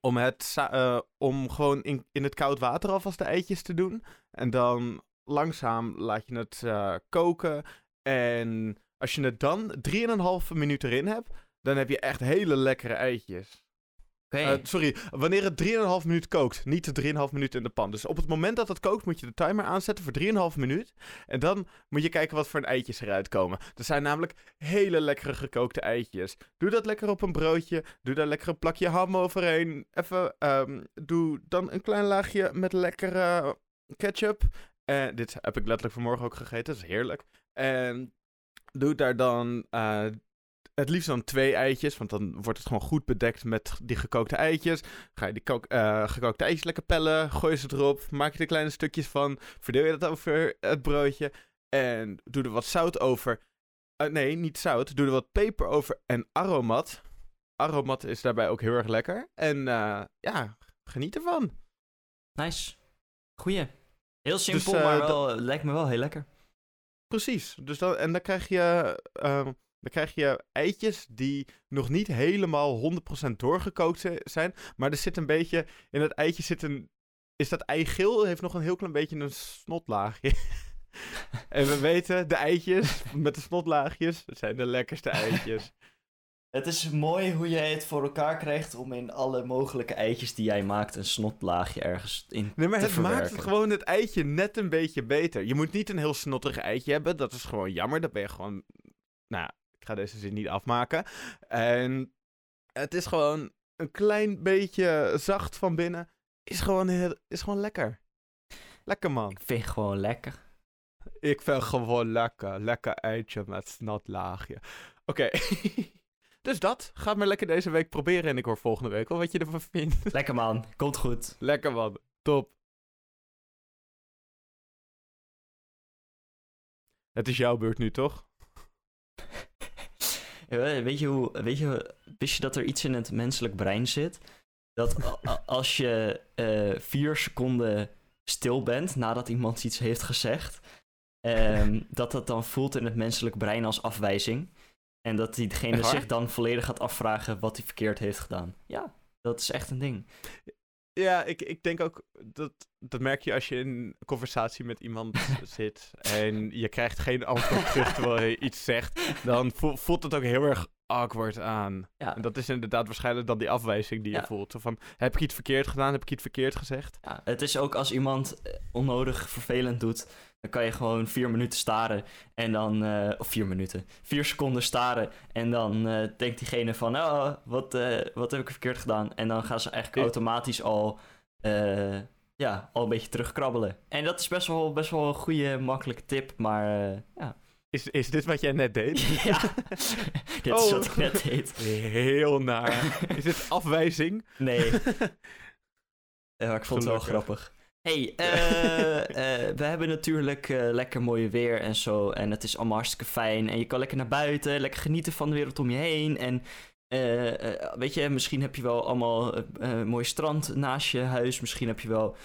om, het, eh, om gewoon in, in het koud water alvast de eitjes te doen. En dan langzaam laat je het eh, koken. En als je het dan 3,5 minuut erin hebt, dan heb je echt hele lekkere eitjes. Eh, sorry, wanneer het 3,5 minuut kookt, niet de 3,5 minuut in de pan. Dus op het moment dat het kookt, moet je de timer aanzetten voor 3,5 minuut. En dan moet je kijken wat voor een eitjes eruit komen. Er zijn namelijk hele lekkere gekookte eitjes. Doe dat lekker op een broodje. Doe daar lekker een plakje ham overheen. Even, ehm, doe dan een klein laagje met lekkere ketchup. En dit heb ik letterlijk vanmorgen ook gegeten. Dat is heerlijk. En doe daar dan eh, het liefst dan twee eitjes, want dan wordt het gewoon goed bedekt met die gekookte eitjes. Ga je die eh, gekookte eitjes lekker pellen, gooi ze erop, maak je er kleine stukjes van, verdeel je dat over het broodje en doe er wat zout over. Eh, nee, niet zout, doe er wat peper over en aromat. Aromat is daarbij ook heel erg lekker. En eh, ja, geniet ervan. Nice. Goeie. Heel simpel, eh, maar wel, lijkt me wel heel lekker. Precies. Dus dan, en dan krijg je, dan krijg je eitjes die nog niet helemaal 100% doorgekookt zi- zijn. Maar er zit een beetje, in dat eitje zit een, is dat eigeel, heeft nog een heel klein beetje een snotlaagje. en we weten, de eitjes met de snotlaagjes, zijn de lekkerste eitjes. Het is mooi hoe jij het voor elkaar krijgt om in alle mogelijke eitjes die jij maakt een snotlaagje ergens in Nee, maar te het maakt het gewoon het eitje net een beetje beter. Je moet niet een heel snotterig eitje hebben. Dat is gewoon jammer. Dan ben je gewoon... Nou, ik ga deze zin niet afmaken. En het is gewoon een klein beetje zacht van binnen. Is gewoon, heel, is gewoon lekker. Lekker, man. Ik vind gewoon lekker. Ik vind gewoon lekker. Lekker eitje met snotlaagje. Oké. dus dat. Ga maar lekker deze week proberen. En ik hoor volgende week wel wat je ervan vindt. Lekker man, komt goed. lekker, man. Top. Het is jouw beurt nu, toch? Weet je hoe, weet je, wist je dat er iets in het menselijk brein zit? Dat als je eh, vier seconden stil bent nadat iemand iets heeft gezegd, ehm, dat dat dan voelt in het menselijk brein als afwijzing. En dat diegene zich dan volledig gaat afvragen wat hij verkeerd heeft gedaan. Ja, dat is echt een ding. Ja, ik, ik denk ook dat dat merk je als je in een conversatie met iemand zit en je krijgt geen antwoord terug terwijl je iets zegt, dan vo- voelt het ook heel erg awkward aan. Ja. En dat is inderdaad waarschijnlijk dan die afwijzing die je Ja. voelt. Zo Van, heb ik iets verkeerd gedaan? Heb ik iets verkeerd gezegd? Ja, het is ook als iemand eh, onnodig vervelend doet, dan kan je gewoon vier minuten staren en dan, eh, of vier minuten, vier seconden staren en dan eh, denkt diegene van, oh, wat, wat heb ik verkeerd gedaan? En dan gaan ze eigenlijk automatisch al, ja, al een beetje terugkrabbelen. En dat is best wel, best wel een goede, makkelijke tip, maar eh, ja. Is, is dit wat jij net deed? ja, dit is Oh. wat ik net deed. Heel naar. Is dit afwijzing? Nee. Ja, ik vond het wel grappig. hey, eh, eh, we hebben natuurlijk lekker mooie weer en zo. En het is allemaal hartstikke fijn. En je kan lekker naar buiten, lekker genieten van de wereld om je heen. En eh, eh, weet je, misschien heb je wel allemaal eh, mooi strand naast je huis. Misschien heb je wel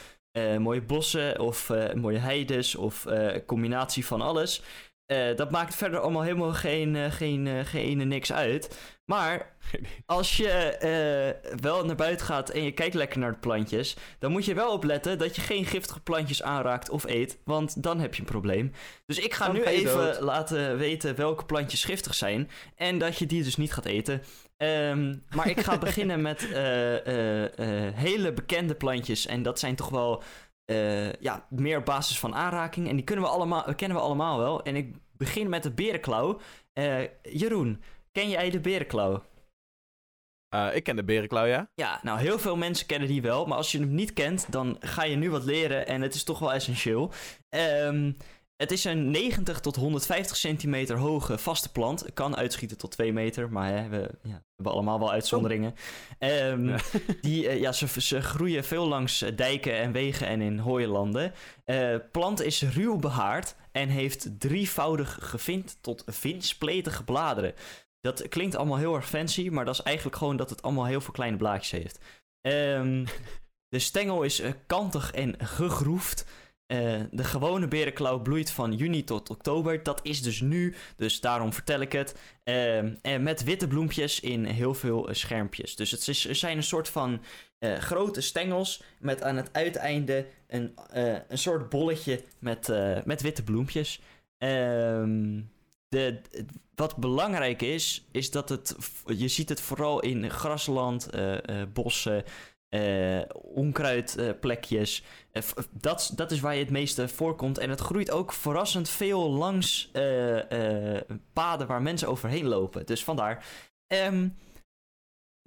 mooie bossen of mooie heides of een combinatie van alles. Dat maakt verder allemaal helemaal geen, geen, geen niks uit. Maar als je wel naar buiten gaat en je kijkt lekker naar de plantjes, dan moet je wel opletten dat je geen giftige plantjes aanraakt of eet, want dan heb je een probleem. Dus ik ga Dan nu even dood. laten weten welke plantjes giftig zijn en dat je die dus niet gaat eten. Ehm, maar ik ga beginnen met eh, eh, eh, hele bekende plantjes en dat zijn toch wel ja, meer basis van aanraking en die kunnen we allemaal, kennen we allemaal wel. En ik begin met de berenklauw. Jeroen, ken jij de berenklauw? Ik ken de berenklauw, ja. Ja, nou heel veel mensen kennen die wel, maar als je hem niet kent, dan ga je nu wat leren en het is toch wel essentieel. Ehm, het is een 90 tot 150 centimeter hoge vaste plant. Kan uitschieten tot 2 meter, maar hè, we, ja, we hebben allemaal wel uitzonderingen. Ehm, Ja. die, eh, ja, ze, ze groeien veel langs eh, dijken en wegen en in hooilanden. Eh plant is ruw behaard en heeft drievoudig gevind tot vinspletige bladeren. Dat klinkt allemaal heel erg fancy, maar dat is eigenlijk gewoon dat het allemaal heel veel kleine blaadjes heeft. Ehm, de stengel is kantig en gegroefd. Eh, de gewone berenklauw bloeit van juni tot oktober. Dat is dus nu, dus daarom vertel ik het. Ehm, en met witte bloempjes in heel veel eh, schermpjes. Dus het is, zijn een soort van eh, grote stengels met aan het uiteinde een, eh, een soort bolletje met, eh, met witte bloempjes. Ehm, de, wat belangrijk is, is dat het, je ziet het vooral in grasland, eh, eh, bossen, eh onkruidplekjes. Eh, dat, dat is waar je het meeste voorkomt. En het groeit ook verrassend veel langs eh, paden waar mensen overheen lopen. Dus vandaar. Ehm,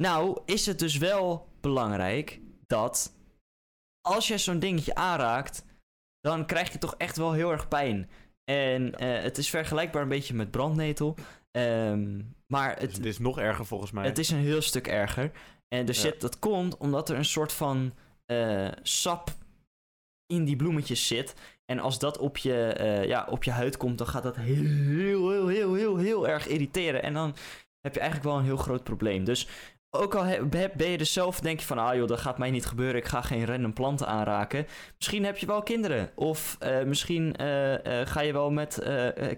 nou, is het dus wel belangrijk dat als je zo'n dingetje aanraakt, dan krijg je toch echt wel heel erg pijn. En het is vergelijkbaar een beetje met brandnetel. Ehm, maar Dus het, het is nog erger volgens mij. het is een heel stuk erger. En Ja. zit, dat komt omdat er een soort van eh, sap in die bloemetjes zit. En als dat op je, eh, ja, op je huid komt, dan gaat dat heel, heel, heel, heel, heel erg irriteren. En dan heb je eigenlijk wel een heel groot probleem. Dus ook al ben je er zelf, denk je van, ah joh, dat gaat mij niet gebeuren, ik ga geen random planten aanraken. Misschien heb je wel kinderen. Of eh, misschien eh, eh, ga je wel met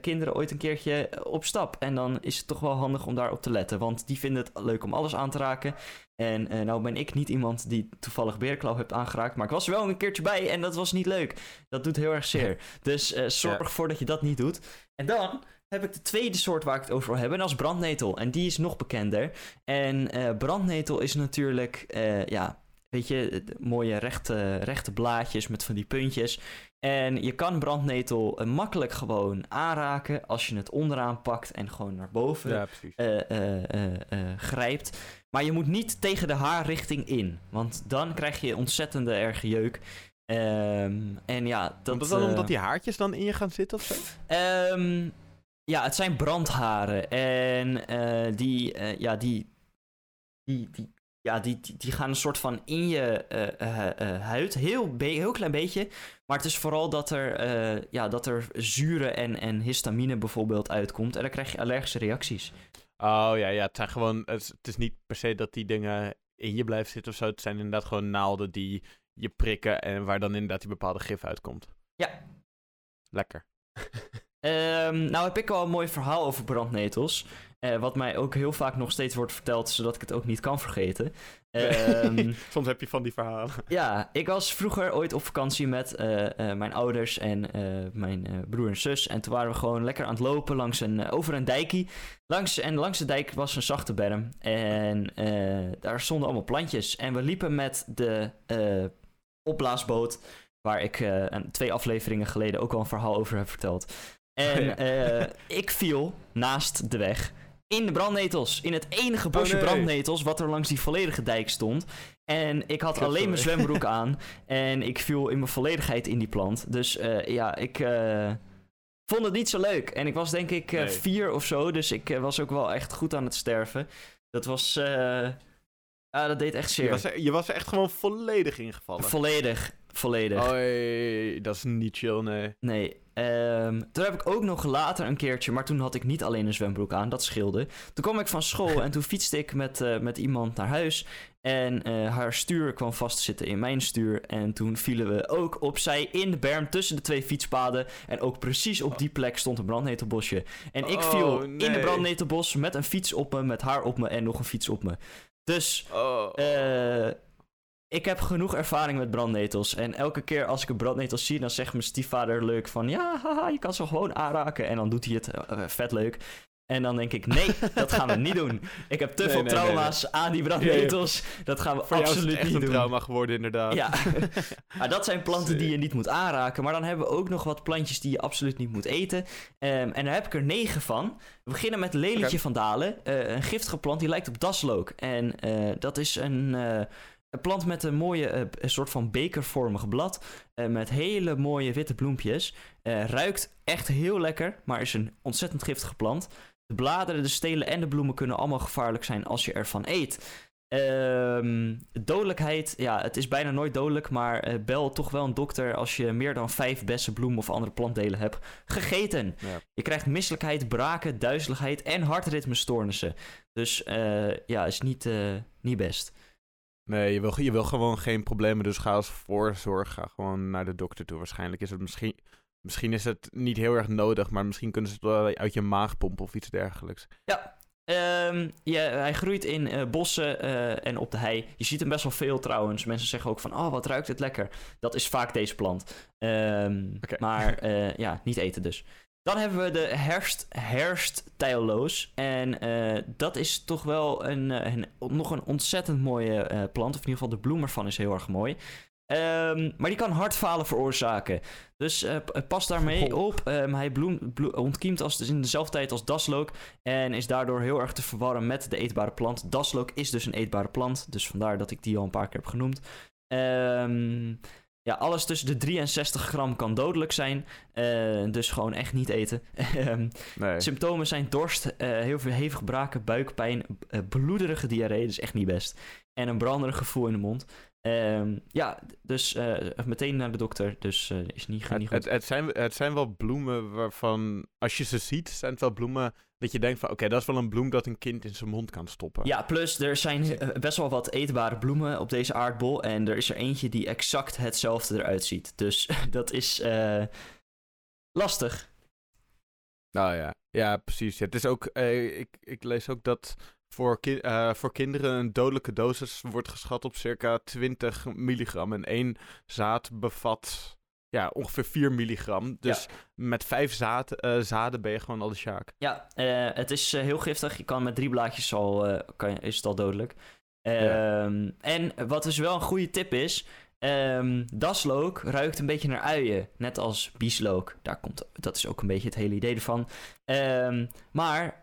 kinderen ooit een keertje op stap. En dan is het toch wel handig om daarop te letten. Want die vinden het leuk om alles aan te raken. En nou ben ik niet iemand die toevallig beerklauw heeft aangeraakt. Maar ik was er wel een keertje bij en dat was niet leuk. Dat doet heel erg zeer. Dus zorg Ja. ervoor dat je dat niet doet. En dan heb ik de tweede soort waar ik het over wil hebben. En dat is brandnetel. En die is nog bekender. En eh, brandnetel is natuurlijk, eh, ja, weet je, mooie rechte, rechte blaadjes met van die puntjes. En je kan brandnetel eh, makkelijk gewoon aanraken als je het onderaan pakt en gewoon naar boven Ja, grijpt. Maar je moet niet tegen de haarrichting in. Want dan krijg je ontzettende erge jeuk. Ehm, en ja, dat... Komt dat dan omdat die haartjes dan in je gaan zitten of zo? Ehm, ja, het zijn brandharen. En eh, die, eh, ja, die, die, die, ja, die, die, die gaan een soort van in je eh, eh, eh, huid. Heel, heel klein beetje. Maar het is vooral dat er, eh, ja, dat er zuren en, en histamine bijvoorbeeld uitkomt. En dan krijg je allergische reacties. Oh ja, ja, het zijn gewoon. Het is, het is niet per se dat die dingen in je blijven zitten of zo. Het zijn inderdaad gewoon naalden die je prikken en waar dan inderdaad die bepaalde gif uitkomt. Ja. Lekker. Ehm, nou heb ik al een mooi verhaal over brandnetels. eh, wat mij ook heel vaak nog steeds wordt verteld, zodat ik het ook niet kan vergeten. Ehm, Soms heb je van die verhalen. Ja, ik was vroeger ooit op vakantie met eh, eh, mijn ouders en mijn broer en zus. En toen waren we gewoon lekker aan het lopen langs een, over een dijkie. Langs, en langs de dijk was een zachte berm. En daar stonden allemaal plantjes. En we liepen met de opblaasboot, waar ik twee afleveringen geleden ook al een verhaal over heb verteld. En Ja. eh, ik viel naast de weg in de brandnetels. In het enige bosje nee. brandnetels wat er langs die volledige dijk stond. En ik had Kut, alleen mijn zwembroek aan. En ik viel in mijn volledigheid in die plant. Dus eh, ja, ik eh, vond het niet zo leuk. En ik was denk ik Nee. vier of zo. Dus ik was ook wel echt goed aan het sterven. Dat was... ah, dat deed echt zeer. Je was, er, je was er echt gewoon volledig ingevallen. Volledig. Volledig. Oei, dat is niet chill, nee. Nee. Ehm, toen heb ik ook nog later een keertje, maar toen had ik niet alleen een zwembroek aan, dat scheelde. Toen kwam ik van school en toen fietste ik met, eh, met iemand naar huis. En eh, haar stuur kwam vast te zitten in mijn stuur. En toen vielen we ook opzij in de berm tussen de twee fietspaden. En ook precies op die plek stond een brandnetelbosje. En ik Oh, viel in de brandnetelbos met een fiets op me, met haar op me en nog een fiets op me. Dus Oh. eh, ik heb genoeg ervaring met brandnetels. En elke keer als ik een brandnetel zie, dan zegt mijn stiefvader leuk van... Ja, haha, je kan ze gewoon aanraken. En dan doet hij het eh, vet leuk. En dan denk ik, nee, dat gaan we niet doen. Ik heb te Nee, veel nee, nee, trauma's aan die brandnetels. Dat gaan we Voor jou is absoluut het echt niet een doen. trauma geworden, inderdaad. Ja, maar dat zijn planten die je niet moet aanraken. Maar dan hebben we ook nog wat plantjes die je absoluut niet moet eten. Ehm, en daar heb ik er negen van. We beginnen met lelietje van Dalen. Eh, een giftige plant die lijkt op daslook. En eh, dat is een, eh, een plant met een mooie, eh, een soort van bekervormig blad. eh, met hele mooie witte bloempjes. Eh, ruikt echt heel lekker, maar is een ontzettend giftige plant. De bladeren, de stelen en de bloemen kunnen allemaal gevaarlijk zijn als je ervan eet. Ehm, dodelijkheid, ja, het is bijna nooit dodelijk, maar bel toch wel een dokter als je meer dan vijf bessen, bloemen of andere plantdelen hebt gegeten. Ja. Je krijgt misselijkheid, braken, duizeligheid en hartritmestoornissen. Dus ja, is niet, niet best. Nee, je wil, je wil gewoon geen problemen, dus ga als voorzorg ga gewoon naar de dokter toe. Waarschijnlijk is het misschien... Misschien is het niet heel erg nodig, maar misschien kunnen ze het wel uit je maag pompen of iets dergelijks. Ja, ehm, ja hij groeit in eh, bossen eh, en op de hei. Je ziet hem best wel veel trouwens. Mensen zeggen ook van, oh, wat ruikt het lekker. Dat is vaak deze plant. Ehm. Maar eh, ja, niet eten dus. Dan hebben we de herfst, herfsttijloos. En eh, dat is toch wel een, eh, een, nog een ontzettend mooie eh, plant. Of in ieder geval de bloem ervan is heel erg mooi. Ehm, maar die kan hartfalen veroorzaken. Dus pas daarmee op. Ehm, hij bloem, blo- ontkiemt als, dus in dezelfde tijd als daslook. En is daardoor heel erg te verwarren met de eetbare plant. Daslook is dus een eetbare plant. Dus vandaar dat ik die al een paar keer heb genoemd. Ehm, ja, alles tussen de 3 en 60 gram kan dodelijk zijn. Eh, dus gewoon echt niet eten. Ehm, Nee. Symptomen zijn dorst, eh, heel veel hevig braken, buikpijn, eh, bloederige diarree, dus echt niet best. En een branderig gevoel in de mond. Ehm, ja, dus eh, meteen naar de dokter, dus eh, is niet, niet Het, goed. het, het, zijn, het zijn wel bloemen waarvan, als je ze ziet, zijn het wel bloemen dat je denkt van, oké, dat is wel een bloem dat een kind in zijn mond kan stoppen. Ja, plus er zijn eh, best wel wat eetbare bloemen op deze aardbol. En er is er eentje die exact hetzelfde eruit ziet. Dus dat is eh, lastig. Nou ja, ja, precies. Ja, het is ook, eh, ik, ik lees ook dat voor, ki- eh, voor kinderen een dodelijke dosis wordt geschat op circa 20 milligram. En één zaad bevat ja, ongeveer 4 milligram. Dus met vijf zaad, eh, zaden ben je gewoon al de sjaak. Ja, eh, het is heel giftig. Je kan met drie blaadjes al, kan, is het al dodelijk. Ehm, En wat dus wel een goede tip is... ehm, daslook ruikt een beetje naar uien. Net als bieslook. Daar komt, dat is ook een beetje het hele idee ervan. Ehm, maar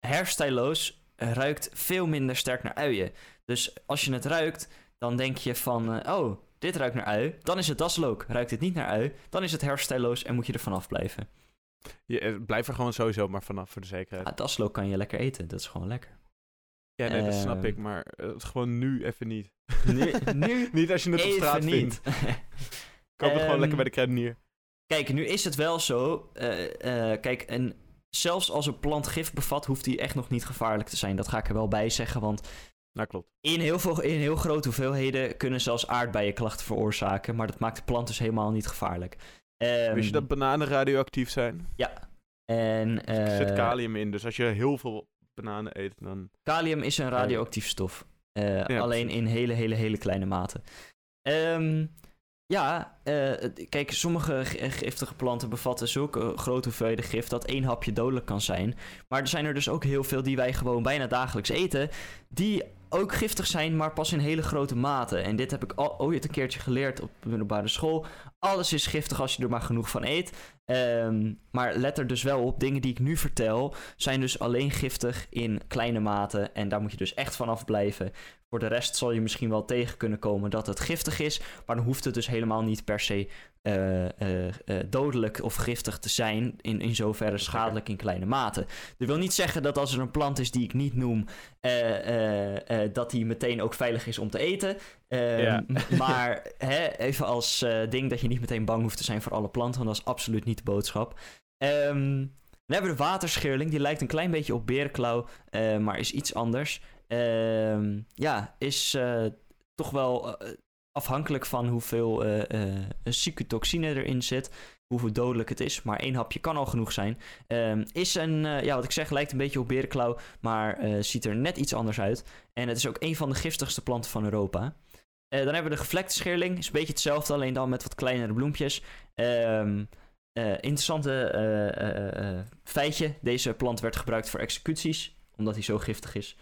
hairstyloos ruikt veel minder sterk naar uien. Dus als je het ruikt, dan denk je van... eh, oh, dit ruikt naar ui. Dan is het daslook. Ruikt het niet naar ui, dan is het hairstyloos en moet je er vanaf blijven. Je, eh, blijf er gewoon sowieso maar vanaf voor de zekerheid. Ja, daslook kan je lekker eten. Dat is gewoon lekker. Ja, nee, dat snap ehm, ik, maar eh, gewoon nu even niet. Nu, nu niet als je het op straat niet. vindt. Koop het gewoon Ehm, lekker bij de kruidenier. Kijk, nu is het wel zo. kijk, en zelfs als een plant gif bevat, hoeft die echt nog niet gevaarlijk te zijn. Dat ga ik er wel bij zeggen, want Nou, klopt. in heel, veel, in heel grote hoeveelheden kunnen zelfs aardbeien klachten veroorzaken. Maar dat maakt de plant dus helemaal niet gevaarlijk. Ehm, Wist je dat bananen radioactief zijn? Ja. En, Er zit eh, kalium in, dus als je heel veel bananen eet, dan... Kalium is een radioactief stof. Eh, alleen in hele, hele, hele kleine mate. Ehm, ja, eh, kijk, sommige g- giftige planten bevatten zulke grote hoeveelheden gif dat één hapje dodelijk kan zijn. Maar er zijn er dus ook heel veel die wij gewoon bijna dagelijks eten, die ook giftig zijn, maar pas in hele grote mate. En dit heb ik al ooit een keertje geleerd op de middelbare school. Alles is giftig als je er maar genoeg van eet. Ehm, maar let er dus wel op, dingen die ik nu vertel, zijn dus alleen giftig in kleine mate. En daar moet je dus echt vanaf blijven. Voor de rest zal je misschien wel tegen kunnen komen dat het giftig is. Maar dan hoeft het dus helemaal niet per se eh, eh, eh, dodelijk of giftig te zijn. In, in zoverre schadelijk in kleine mate. Dat wil niet zeggen dat als er een plant is die ik niet noem, dat die meteen ook veilig is om te eten. Ehm, Ja. Maar hè, even als ding dat je niet meteen bang hoeft te zijn voor alle planten, want dat is absoluut niet de boodschap. Ehm, dan hebben we de waterscheerling, die lijkt een klein beetje op berenklauw, maar is iets anders. Ehm, ja, is toch wel afhankelijk van hoeveel eh eh, cytotoxine erin zit, hoeveel dodelijk het is, maar één hapje kan al genoeg zijn. Ehm, is een, eh, ja, wat ik zeg, lijkt een beetje op berenklauw, maar ziet er net iets anders uit. En het is ook een van de giftigste planten van Europa. Dan hebben we de gevlekte scheerling. Is een beetje hetzelfde, alleen dan met wat kleinere bloempjes. Ehm eh, interessante feitje. Deze plant werd gebruikt voor executies, omdat hij zo giftig is.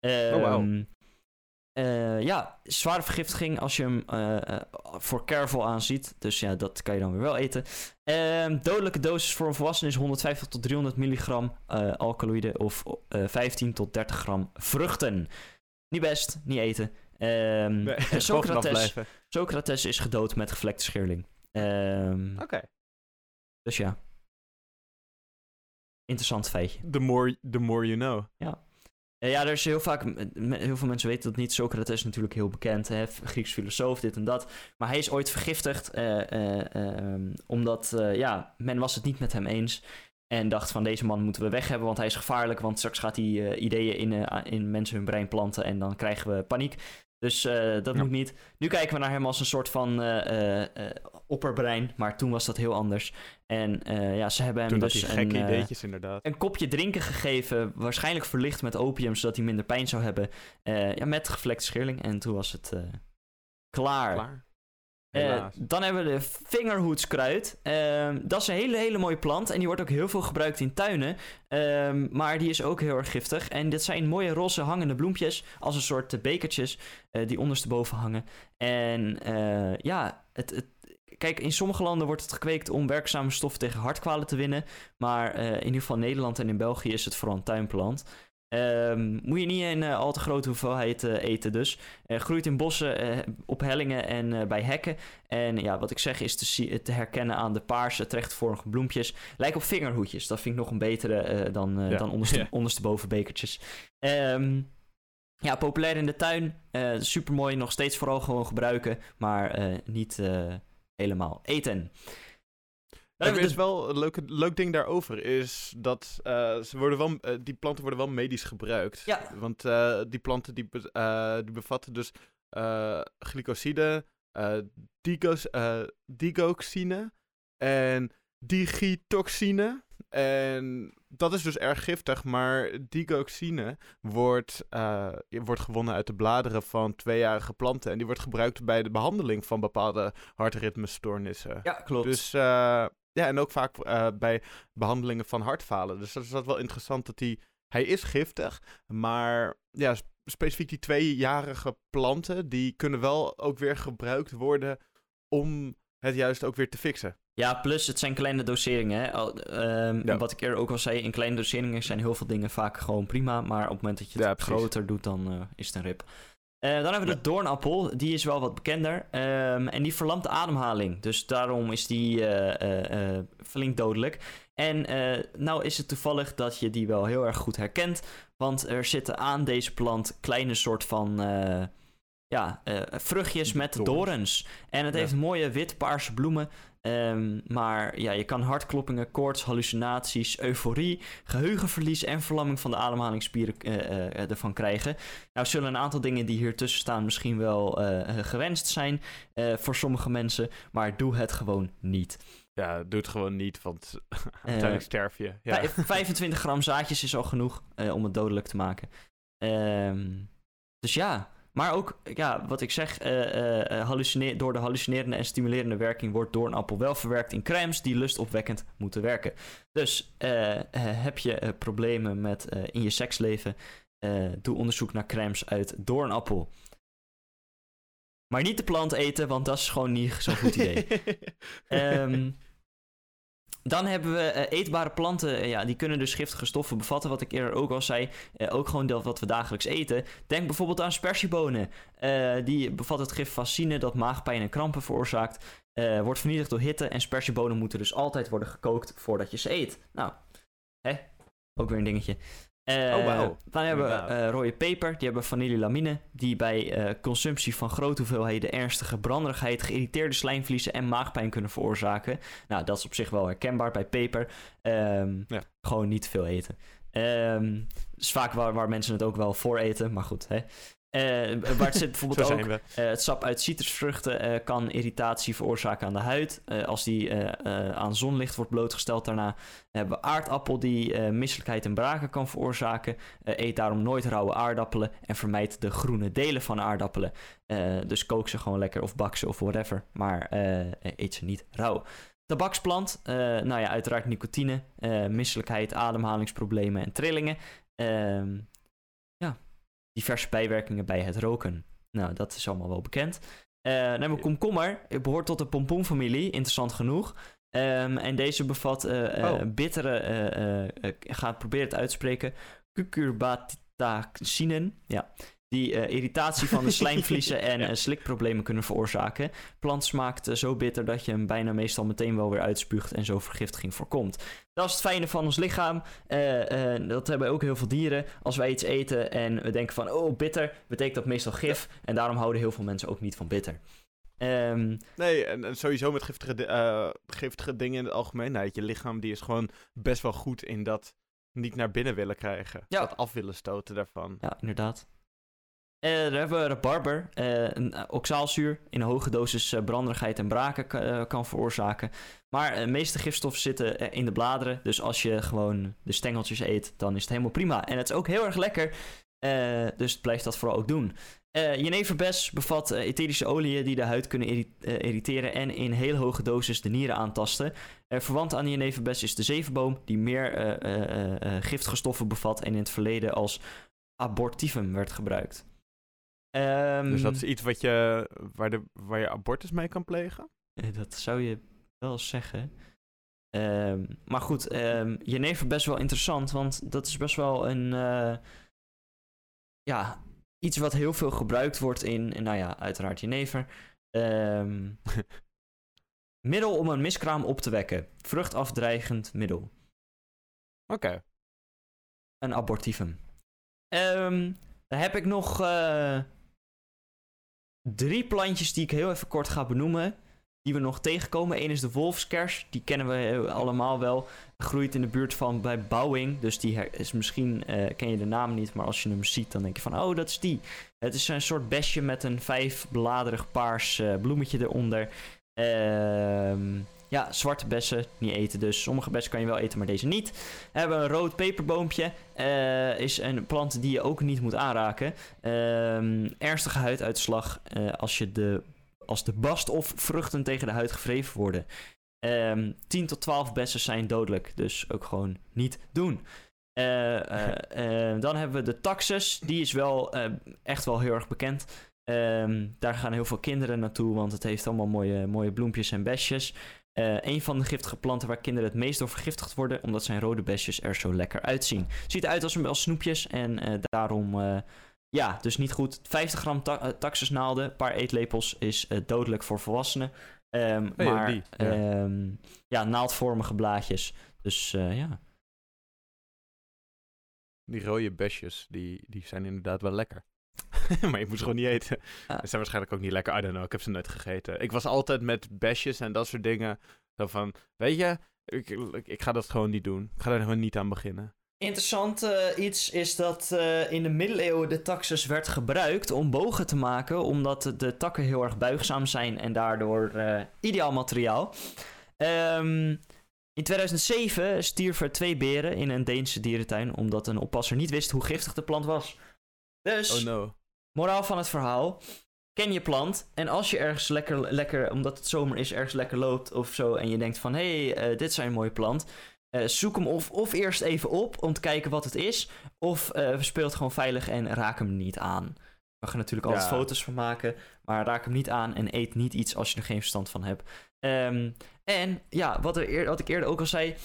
Oh, wauw. Eh, ja, zware vergiftiging als je hem eh, eh, voor careful aanziet. Dus ja, dat kan je dan weer wel eten. Ehm, dodelijke dosis voor een volwassene is 150 tot 300 milligram eh, alkaloïden of eh 15 tot 30 gram vruchten. Niet best, niet eten. Ehm, Nee, Socrates, blijven. Socrates is gedood met gevlekte scheerling. Ehm, Oké. Dus ja. Interessant feitje. The more, the more you know. Eh, ja, er is heel vaak, heel veel mensen weten dat niet. Socrates is natuurlijk heel bekend, hè? Grieks filosoof, dit en dat. Maar hij is ooit vergiftigd, eh, eh, ehm, omdat, eh, ja, men was het niet met hem eens. En dacht van, deze man moeten we weg hebben, want hij is gevaarlijk. Want straks gaat hij ideeën in, in mensen hun brein planten en dan krijgen we paniek. Dus dat Ja. moet niet. Nu kijken we naar hem als een soort van opperbrein, maar toen was dat heel anders. En eh, ja, ze hebben hem Toen dus een, gekke eh, ideetjes, inderdaad. een kopje drinken gegeven, waarschijnlijk verlicht met opium, zodat hij minder pijn zou hebben. Eh, ja, met gevlekte scheerling. En toen was het klaar. Dan hebben we de vingerhoedskruid. Ehm, dat is een hele, hele mooie plant. En die wordt ook heel veel gebruikt in tuinen. Ehm, maar die is ook heel erg giftig. En dit zijn mooie roze hangende bloempjes. Als een soort bekertjes die ondersteboven hangen. En ja, het, het, kijk, in sommige landen wordt het gekweekt om werkzame stoffen tegen hartkwalen te winnen. Maar eh, in ieder geval in Nederland en in België is het vooral een tuinplant. Ehm, moet je niet in eh, al te grote hoeveelheid eh, eten dus. Groeit in bossen, op hellingen en bij hekken. En ja, wat ik zeg is te, te herkennen aan de paarse, terechtvormige bloempjes. Lijken op vingerhoedjes. Dat vind ik nog een betere dan, Ja. dan onderste, Ja. ondersteboven bekertjes. Ehm, ja, populair in de tuin. Super mooi, nog steeds vooral gewoon gebruiken. Maar niet helemaal eten. Er is wel een leuk, leuk ding daarover, is dat eh, ze worden wel, eh, die planten worden wel medisch gebruikt. Ja. Want eh, die planten die, be- eh, die bevatten dus eh glycoside, eh digos, eh, digoxine en digitoxine. En dat is dus erg giftig, maar digoxine wordt, uh, wordt gewonnen uit de bladeren van tweejarige planten. En die wordt gebruikt bij de behandeling van bepaalde hartritmestoornissen. Ja, klopt. Dus uh, ja, en ook vaak uh, bij behandelingen van hartfalen. Dus dat is dat wel interessant dat hij... Hij is giftig, maar ja, specifiek die tweejarige planten, die kunnen wel ook weer gebruikt worden om het juist ook weer te fixen. Ja, plus het zijn kleine doseringen. Hè? Um, ja. Wat ik eerder ook al zei, in kleine doseringen zijn heel veel dingen vaak gewoon prima. Maar op het moment dat je het ja, groter doet, dan uh, is het een rip. Uh, dan hebben we de doornappel. Die is wel wat bekender. Um, en die verlamt de ademhaling. Dus daarom is die uh, flink dodelijk. En nou is het toevallig dat je die wel heel erg goed herkent. Want er zitten aan deze plant kleine soort van ja, vruchtjes met dorens. En het heeft mooie wit-paarse bloemen. Um, maar ja, je kan hartkloppingen, koorts, hallucinaties, euforie, geheugenverlies en verlamming van de ademhalingsspieren uh, uh, ervan krijgen. Nou zullen een aantal dingen die hier tussen staan misschien wel uh, gewenst zijn voor sommige mensen, maar doe het gewoon niet. Ja, doe het gewoon niet, want uiteindelijk sterf je. Ja. 25 gram zaadjes is al genoeg om het dodelijk te maken. Um, dus ja, maar ook, ja, wat ik zeg, uh, uh, door de hallucinerende en stimulerende werking wordt doornappel wel verwerkt in crèmes die lustopwekkend moeten werken. Dus heb je problemen met in je seksleven, doe onderzoek naar crèmes uit doornappel. Maar niet de plant eten, want dat is gewoon niet zo'n goed idee. um, Dan hebben we uh, eetbare planten. Uh, ja, die kunnen dus giftige stoffen bevatten. Wat ik eerder ook al zei. Uh, ook gewoon dat wat we dagelijks eten. Denk bijvoorbeeld aan spersiebonen. die bevat het gif fascine dat maagpijn en krampen veroorzaakt. wordt vernietigd door hitte. En spersiebonen moeten dus altijd worden gekookt voordat je ze eet. Nou, hè? Ook weer een dingetje. Uh, oh, wow. Dan hebben we uh, rode peper, die hebben vanillelamine, die bij uh, consumptie van grote hoeveelheden ernstige branderigheid, geïrriteerde slijmvliezen en maagpijn kunnen veroorzaken. Nou, dat is op zich wel herkenbaar bij peper. Um, ja. Gewoon niet veel eten. Um, is vaak waar, waar mensen het ook wel voor eten, maar goed. Hè. Uh, waar het zit bijvoorbeeld ook, uh, het sap uit citrusvruchten uh, kan irritatie veroorzaken aan de huid. als die aan zonlicht wordt blootgesteld daarna. hebben we aardappel die misselijkheid en braken kan veroorzaken. eet daarom nooit rauwe aardappelen en vermijd de groene delen van aardappelen. dus kook ze gewoon lekker of bak ze of whatever, maar eet ze niet rauw. Tabaksplant, nou ja, uiteraard nicotine, misselijkheid, ademhalingsproblemen en trillingen. Ehm, diverse bijwerkingen bij het roken. Nou, dat is allemaal wel bekend. Uh, dan hebben we komkommer. Het behoort tot de pompoenfamilie, interessant genoeg. Um, en deze bevat uh, oh. bittere, gaat proberen het uitspreken, cucurbitacinen. Ja, die uh, irritatie van de slijmvliezen en ja. slikproblemen kunnen veroorzaken. Plant smaakt uh, zo bitter dat je hem bijna meestal meteen wel weer uitspuugt en zo vergiftiging voorkomt. Dat is het fijne van ons lichaam. Dat hebben ook heel veel dieren. Als wij iets eten en we denken van, oh bitter, betekent dat meestal gif. En daarom houden heel veel mensen ook niet van bitter. Um, nee, en, en, sowieso met giftige, giftige dingen in het algemeen. Nou, je lichaam die is gewoon best wel goed in dat niet naar binnen willen krijgen. Ja. Dat af willen stoten daarvan. Ja, inderdaad. Uh, daar hebben we rabarber, uh, een uh, oxaalzuur in hoge dosis branderigheid en braken kan veroorzaken. Maar de meeste gifstoffen zitten in de bladeren, dus als je gewoon de stengeltjes eet, dan is het helemaal prima. En het is ook heel erg lekker, dus blijf dat vooral ook doen. jeneverbes bevat etherische oliën die de huid kunnen irriteren en in heel hoge dosis de nieren aantasten. verwant aan jeneverbes is de zevenboom, die meer giftige stoffen bevat en in het verleden als abortivum werd gebruikt. Um, dus dat is iets wat je, waar, de, waar je abortus mee kan plegen? Eh, dat zou je wel zeggen. Um, maar goed, um, jenever best wel interessant, want dat is best wel een. Uh, ja, iets wat heel veel gebruikt wordt in, nou ja, uiteraard jenever. Um, middel om een miskraam op te wekken. Vruchtafdreigend middel. Oké. Okay. Een abortivum. Um, dan heb ik nog. Uh, drie plantjes die ik heel even kort ga benoemen. Die we nog tegenkomen. Eén is de wolfskers. Die kennen we allemaal wel. Groeit in de buurt van bij Bouwing. Dus die is misschien, uh, ken je de naam niet. Maar als je hem ziet, dan denk je van, oh, dat is die. Het is een soort besje met een vijfbladerig paars uh, bloemetje eronder. Ehm Ja, zwarte bessen niet eten dus. Sommige bessen kan je wel eten, maar deze niet. We hebben een rood peperboompje. Uh, is een plant die je ook niet moet aanraken. Uh, ernstige huiduitslag uh, als, je de, als de bast of vruchten tegen de huid gevreven worden. Um, ehm, 10 tot 12 bessen zijn dodelijk, dus ook gewoon niet doen. Uh, dan hebben we de taxus. Die is wel echt wel heel erg bekend. Um, daar gaan heel veel kinderen naartoe, want het heeft allemaal mooie, mooie bloempjes en besjes. Uh, een van de giftige planten waar kinderen het meest door vergiftigd worden, omdat zijn rode besjes er zo lekker uitzien. Ziet eruit als, als snoepjes en uh, daarom, uh, ja, dus niet goed. 50 gram ta taxusnaalden, een paar eetlepels, is dodelijk voor volwassenen. Um, oh, maar die, ja. Um, ja. naaldvormige blaadjes. Dus ja. Die rode besjes, die, die zijn inderdaad wel lekker. maar je moet ze gewoon niet eten. Ze zijn waarschijnlijk ook niet lekker. I don't know, ik heb ze nooit gegeten. Ik was altijd met besjes en dat soort dingen. Zo van, weet je, ik, ik, ga dat gewoon niet doen. Ik ga er gewoon niet aan beginnen. Interessant uh, iets is dat uh, in de middeleeuwen de taxus werd gebruikt om bogen te maken, omdat de takken heel erg buigzaam zijn en daardoor uh, ideaal materiaal. Um, in 2007 stierven twee beren in een Deense dierentuin omdat een oppasser niet wist hoe giftig de plant was. Dus, oh no. moraal van het verhaal. Ken je plant. En als je ergens lekker, lekker omdat het zomer is, ergens lekker loopt of zo. En je denkt van, hé, hey, uh, dit is een mooie plant. Uh, zoek hem of, of eerst even op om te kijken wat het is. Of uh, speel het gewoon veilig en raak hem niet aan. Je mag er natuurlijk altijd foto's van maken. Maar raak hem niet aan en eet niet iets als je er geen verstand van hebt. Um, en ja, wat, er wat ik eerder ook al zei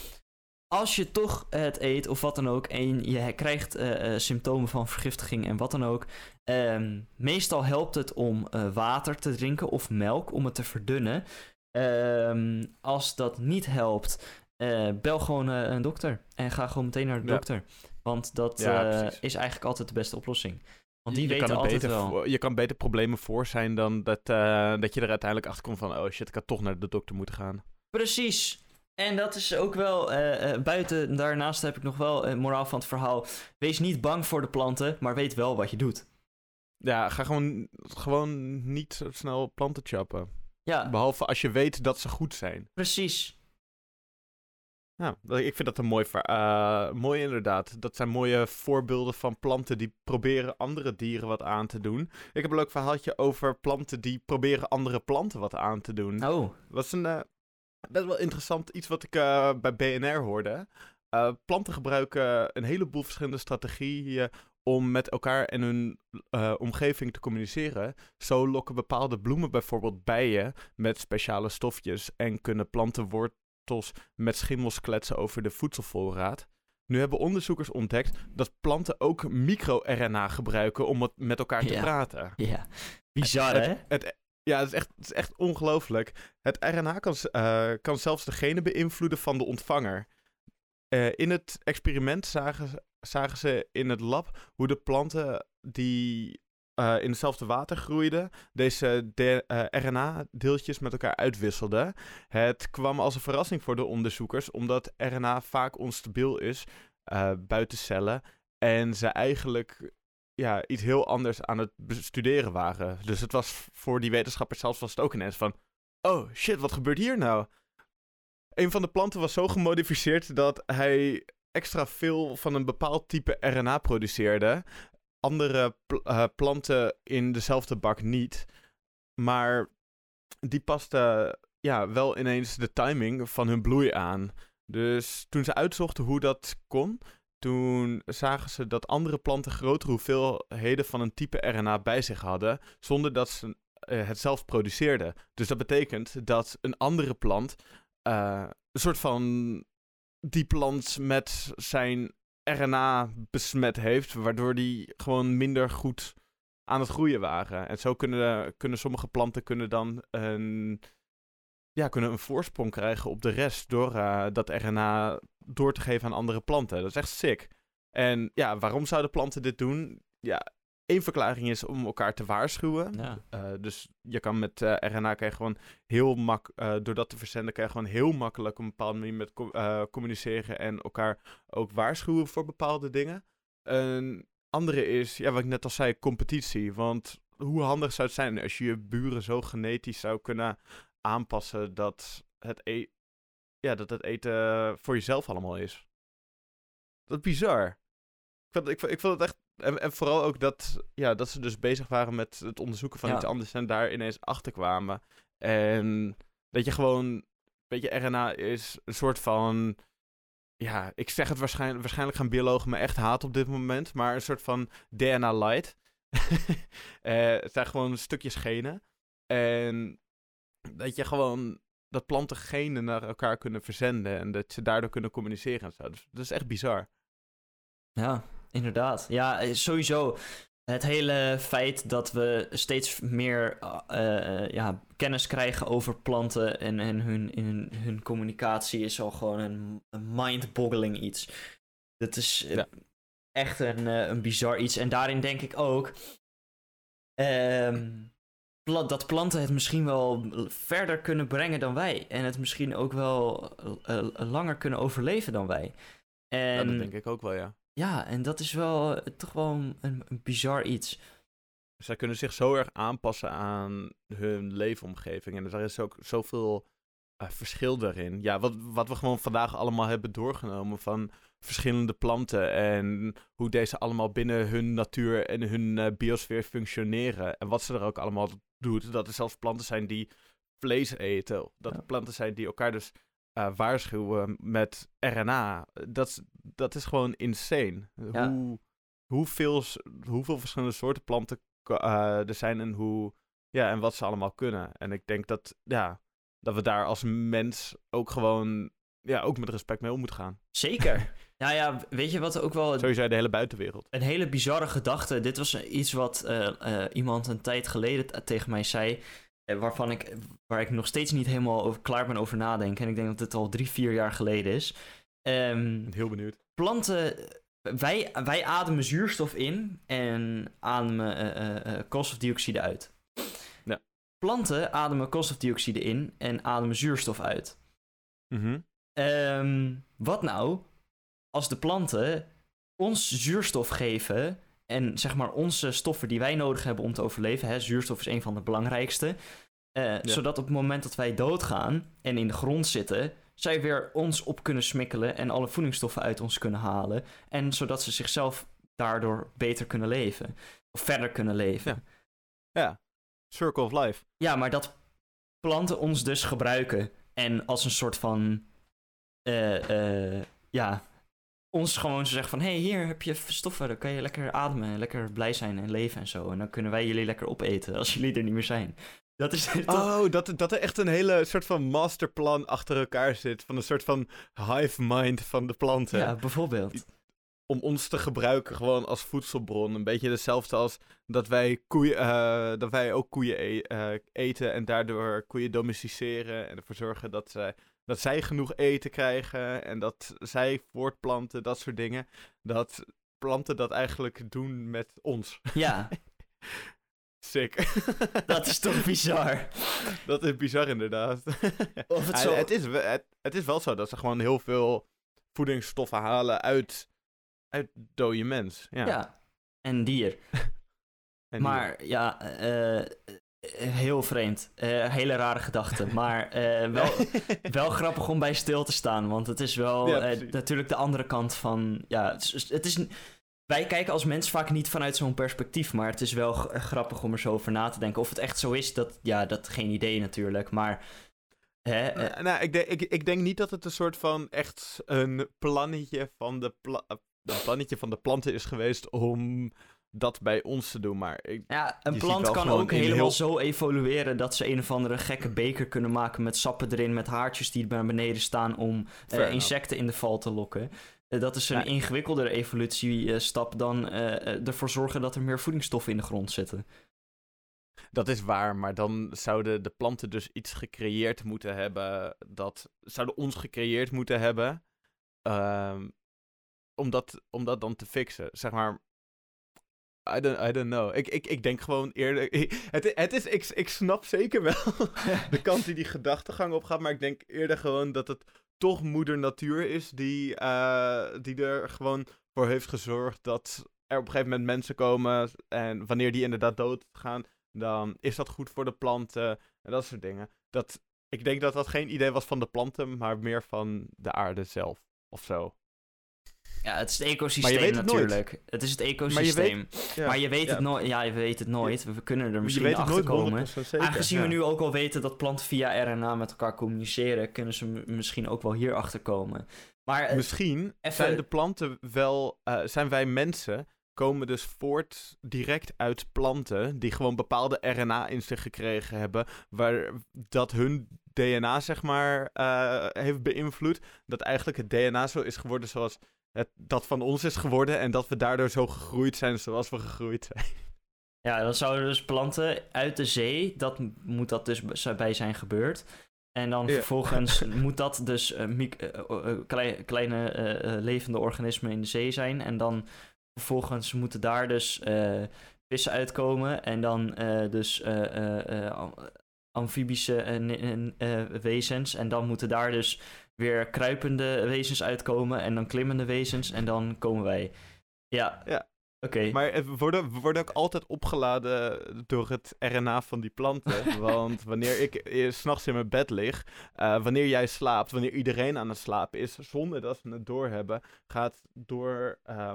als je toch het eet of wat dan ook en je krijgt uh, symptomen van vergiftiging en wat dan ook, um, meestal helpt het om uh, water te drinken of melk om het te verdunnen. Um, als dat niet helpt, bel gewoon een dokter en ga gewoon meteen naar de ja. dokter. Want dat ja, is eigenlijk altijd de beste oplossing. Want die je weten altijd beter, wel. Je kan beter problemen voor zijn dan dat, dat je er uiteindelijk achter komt van... oh shit, ik had toch naar de dokter moeten gaan. Precies. En dat is ook wel, uh, buiten, daarnaast heb ik nog wel een moraal van het verhaal. Wees niet bang voor de planten, maar weet wel wat je doet. Ja, ga gewoon, gewoon niet zo snel planten chappen. Ja. Behalve als je weet dat ze goed zijn. Precies. Ja, ik vind dat een mooi, uh, mooi inderdaad. Dat zijn mooie voorbeelden van planten die proberen andere dieren wat aan te doen. Ik heb een leuk verhaaltje over planten die proberen andere planten wat aan te doen. Oh. Dat is een, best wel interessant iets wat ik uh, bij BNR hoorde. Uh, planten gebruiken een heleboel verschillende strategieën om met elkaar en hun uh, omgeving te communiceren. Zo lokken bepaalde bloemen bijvoorbeeld bijen met speciale stofjes en kunnen plantenwortels met schimmels kletsen over de voedselvoorraad. Nu hebben onderzoekers ontdekt dat planten ook micro-RNA gebruiken om met elkaar te praten. Ja, bizar hè? het, ja, het is echt, het is echt ongelooflijk. Het RNA kan, uh, kan zelfs de genen beïnvloeden van de ontvanger. Uh, in het experiment zagen, zagen ze in het lab hoe de planten die uh, in hetzelfde water groeiden, deze RNA-deeltjes met elkaar uitwisselden. Het kwam als een verrassing voor de onderzoekers, omdat RNA vaak onstabiel is buiten cellen. En ze eigenlijk ja, iets heel anders aan het bestuderen waren. Dus het was voor die wetenschappers zelfs was het ook ineens van... Oh, shit, wat gebeurt hier nou? Een van de planten was zo gemodificeerd dat hij extra veel van een bepaald type RNA produceerde. Andere uh, planten in dezelfde bak niet. Maar die pasten ja, wel ineens de timing van hun bloei aan. Dus toen ze uitzochten hoe dat kon, toen zagen ze dat andere planten grotere hoeveelheden van een type RNA bij zich hadden, zonder dat ze uh, het zelf produceerden. Dus dat betekent dat een andere plant uh, een soort van die plant met zijn RNA besmet heeft, waardoor die gewoon minder goed aan het groeien waren. En zo kunnen, kunnen sommige planten kunnen dan een, ja, kunnen een voorsprong krijgen op de rest door uh, dat RNA door te geven aan andere planten. Dat is echt sick. En ja, waarom zouden planten dit doen? Ja, één verklaring is om elkaar te waarschuwen. Ja. Uh, dus je kan met uh, RNA kan je gewoon heel mak, door dat te verzenden, kan je gewoon heel makkelijk op een bepaalde manier met communiceren en elkaar ook waarschuwen voor bepaalde dingen. Een andere is, ja, wat ik net al zei, competitie. Want hoe handig zou het zijn als je je buren zo genetisch zou kunnen aanpassen dat het, e ja, dat het eten voor jezelf allemaal is. Dat is bizar. Ik vond, ik, ik vond het echt. En, en vooral ook dat, ja, dat ze dus bezig waren met het onderzoeken van Ja. iets anders en daar ineens achter kwamen. En dat je gewoon. Weet je, RNA is een soort van. Ja, ik zeg het waarschijnlijk. Waarschijnlijk gaan biologen me echt haten op dit moment. Maar een soort van DNA light. Eh, het zijn gewoon stukjes genen. En dat je gewoon. Dat planten genen naar elkaar kunnen verzenden. En dat ze daardoor kunnen communiceren en zo. Dus dat is echt bizar. Ja, inderdaad. Ja, eh, sowieso. Het hele feit dat we steeds meer eh, eh, ja, kennis krijgen over planten en, en hun, in hun communicatie is al gewoon een, een mind-boggling iets. Dat is Ja. echt een, een bizar iets. En daarin denk ik ook ehm, dat planten het misschien wel verder kunnen brengen dan wij. En het misschien ook wel eh, eh, langer kunnen overleven dan wij. En Ja, dat denk ik ook wel, ja. ja, en dat is wel eh, toch wel een, bizar iets. Zij kunnen zich zo erg aanpassen aan hun leefomgeving. En er is ook zoveel verschil daarin. Ja, wat, wat we gewoon vandaag allemaal hebben doorgenomen van verschillende planten. En hoe deze allemaal binnen hun natuur en hun biosfeer functioneren. En wat ze er ook allemaal doet. Dat er zelfs planten zijn die vlees eten. Dat er planten zijn die elkaar dus eh, waarschuwen met RNA. Dat, is- dat is gewoon insane. Ja. Hoe, hoeveel, hoeveel verschillende soorten planten eh, er zijn en hoe ja, en wat ze allemaal kunnen. En ik denk dat ja, dat we daar als mens ook gewoon ja, ook met respect mee om moeten gaan. Zeker. nou ja, weet je wat ook wel Sowieso de hele buitenwereld. een hele bizarre gedachte. Dit was iets wat eh, eh, iemand een tijd geleden tegen mij zei. eh, waarvan ik, waar ik nog steeds niet helemaal over, klaar ben over nadenken. En ik denk dat dit al drie, vier jaar geleden is. Ehm, Ik ben heel benieuwd. planten. Wij, wij ademen zuurstof in en ademen koolstofdioxide uit. Ja. Planten ademen koolstofdioxide in en ademen zuurstof uit. Mhm. Ehm, wat nou als de planten ons zuurstof geven en zeg maar onze stoffen die wij nodig hebben om te overleven, hè, zuurstof is een van de belangrijkste, eh, zodat op het moment dat wij doodgaan en in de grond zitten, zij weer ons op kunnen smikkelen en alle voedingsstoffen uit ons kunnen halen en zodat ze zichzelf daardoor beter kunnen leven of verder kunnen leven. Ja. Ja, Circle of Life. Ja, maar dat planten ons dus gebruiken. En als een soort van. Eh, eh, ja. Ons gewoon zo zeggen van: hé, hey, hier heb je stoffen. Dan kan je lekker ademen. En lekker blij zijn en leven en zo. En dan kunnen wij jullie lekker opeten als jullie er niet meer zijn. Dat is toch. Oh, dat, dat er echt een hele soort van masterplan achter elkaar zit. Van een soort van hive mind van de planten. ja, bijvoorbeeld. om ons te gebruiken gewoon als voedselbron. Een beetje hetzelfde als dat wij, koeien, eh, dat wij ook koeien e- eten en daardoor koeien domesticeren en ervoor zorgen dat, zij dat zij genoeg eten krijgen en dat zij voortplanten, dat soort dingen. Dat planten dat eigenlijk doen met ons. Ja, Sick. dat is toch bizar. dat is bizar inderdaad. Of het zo. het, is, het, het is wel zo dat ze gewoon heel veel voedingsstoffen halen uit, uit dode mens. Ja. Ja. En dier. En Maar ja, eh, heel vreemd. Eh, hele rare gedachte. Maar eh, wel, wel grappig om bij stil te staan. Want het is wel Ja, eh, natuurlijk de andere kant van. Ja, het is, het is, wij kijken als mens vaak niet vanuit zo'n perspectief. Maar het is wel grappig om er zo over na te denken. Of het echt zo is, dat, ja, dat geen idee natuurlijk. Maar. Hè, eh, Nou, nou, ik, denk, ik, ik denk niet dat het een soort van echt een plannetje van de, pla- eh, een plannetje van de planten is geweest om dat bij ons te doen. Maar ik, ja, een plant kan ook helemaal heel- zo evolueren dat ze een of andere gekke beker kunnen maken met sappen erin, met haartjes die naar beneden staan om eh, insecten in de val te lokken. Eh, dat is een Ja. ingewikkeldere evolutiestap dan eh, ervoor zorgen dat er meer voedingsstoffen in de grond zitten. dat is waar, maar dan zouden de planten dus iets gecreëerd moeten hebben. Dat zouden ons gecreëerd moeten hebben. ehm, om, dat, om dat dan te fixen. Zeg maar. I don't, know. Ik, ik, ik denk gewoon eerder. Het, het is, ik, ik snap zeker wel de kant die die gedachtegang op gaat. Maar ik denk eerder gewoon dat het toch moeder natuur is die, eh, die er gewoon voor heeft gezorgd dat er op een gegeven moment mensen komen. En wanneer die inderdaad dood gaan, dan is dat goed voor de planten en dat soort dingen. Dat ik denk dat dat geen idee was van de planten, maar meer van de aarde zelf. Of zo. Ja, het is het ecosysteem Maar je weet het nooit. natuurlijk. Het is het ecosysteem. Ja, Maar je weet, ja. het nooit. Ja, je weet het nooit. We kunnen er je misschien weet achter komen. 100% zeker. Aangezien ja. we nu ook al weten dat planten via RNA met elkaar communiceren, kunnen ze misschien ook wel hier achter komen. Maar eh, Misschien even- zijn de planten wel, eh, zijn wij mensen, komen dus voort direct uit planten die gewoon bepaalde RNA in zich gekregen hebben, waar dat hun DNA zeg maar eh, heeft beïnvloed, dat eigenlijk het DNA zo is geworden zoals het, dat van ons is geworden en dat we daardoor zo gegroeid zijn zoals we gegroeid zijn. ja, dan zouden dus planten uit de zee, dat moet dat dus bij zijn gebeurd. En dan Ja. vervolgens moet dat dus eh, eh, eh, klei- kleine levende organismen in de zee zijn. En dan vervolgens moeten daar dus vissen uitkomen. En dan dus am- amfibische wezens. En dan moeten daar dus weer kruipende wezens uitkomen. En dan klimmende wezens. En dan komen wij. Ja. Ja. Oké. Maar we worden, we worden ook altijd opgeladen door het RNA van die planten. want wanneer ik eh, s'nachts in mijn bed lig, eh, wanneer jij slaapt, wanneer iedereen aan het slapen is, zonder dat we het doorhebben, gaat door. eh,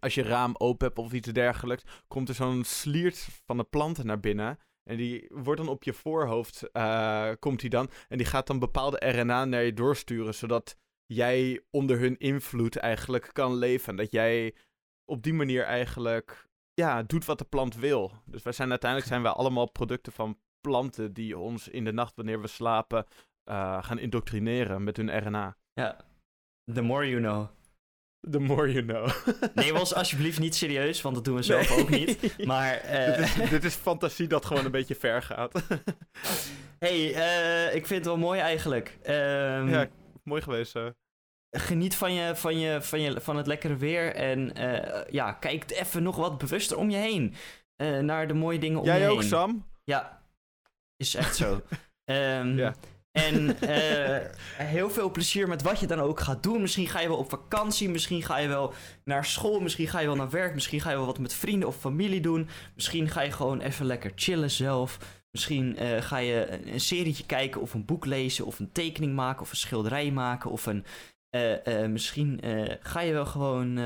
als je raam open hebt of iets dergelijks, komt er zo'n sliert van de planten naar binnen. En die wordt dan op je voorhoofd, eh, komt die dan. En die gaat dan bepaalde RNA naar je doorsturen, zodat jij onder hun invloed eigenlijk kan leven. Dat jij op die manier eigenlijk ja, doet wat de plant wil. Dus wij zijn uiteindelijk zijn wij allemaal producten van planten die ons in de nacht wanneer we slapen eh, gaan indoctrineren met hun RNA. Ja. The more you know. The more you know. Neem ons alsjeblieft niet serieus, want dat doen we zelf Nee. ook niet. Maar, eh, dit, is, dit is fantasie dat gewoon een beetje ver gaat. hey, eh, ik vind het wel mooi eigenlijk. Ehm, ja, mooi geweest. eh. Geniet van, je, van, je, van, je, van het lekkere weer en eh, ja, kijk even nog wat bewuster om je heen. naar de mooie dingen om je Jij heen. ook, Sam? Ja, is echt zo. Ehm, Ja. En eh, heel veel plezier met wat je dan ook gaat doen. Misschien ga je wel op vakantie, misschien ga je wel naar school, misschien ga je wel naar werk, misschien ga je wel wat met vrienden of familie doen. Misschien ga je gewoon even lekker chillen zelf. Misschien eh, ga je een, serietje kijken of een boek lezen of een tekening maken of een schilderij maken of een... eh, misschien ga je wel gewoon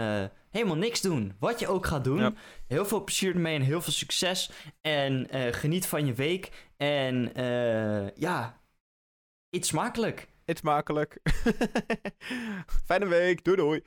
helemaal niks doen. Wat je ook gaat doen. Ja. Heel veel plezier ermee en heel veel succes. En geniet van je week. En ja, eet smakelijk. Eet smakelijk. Fijne week. Doei doei.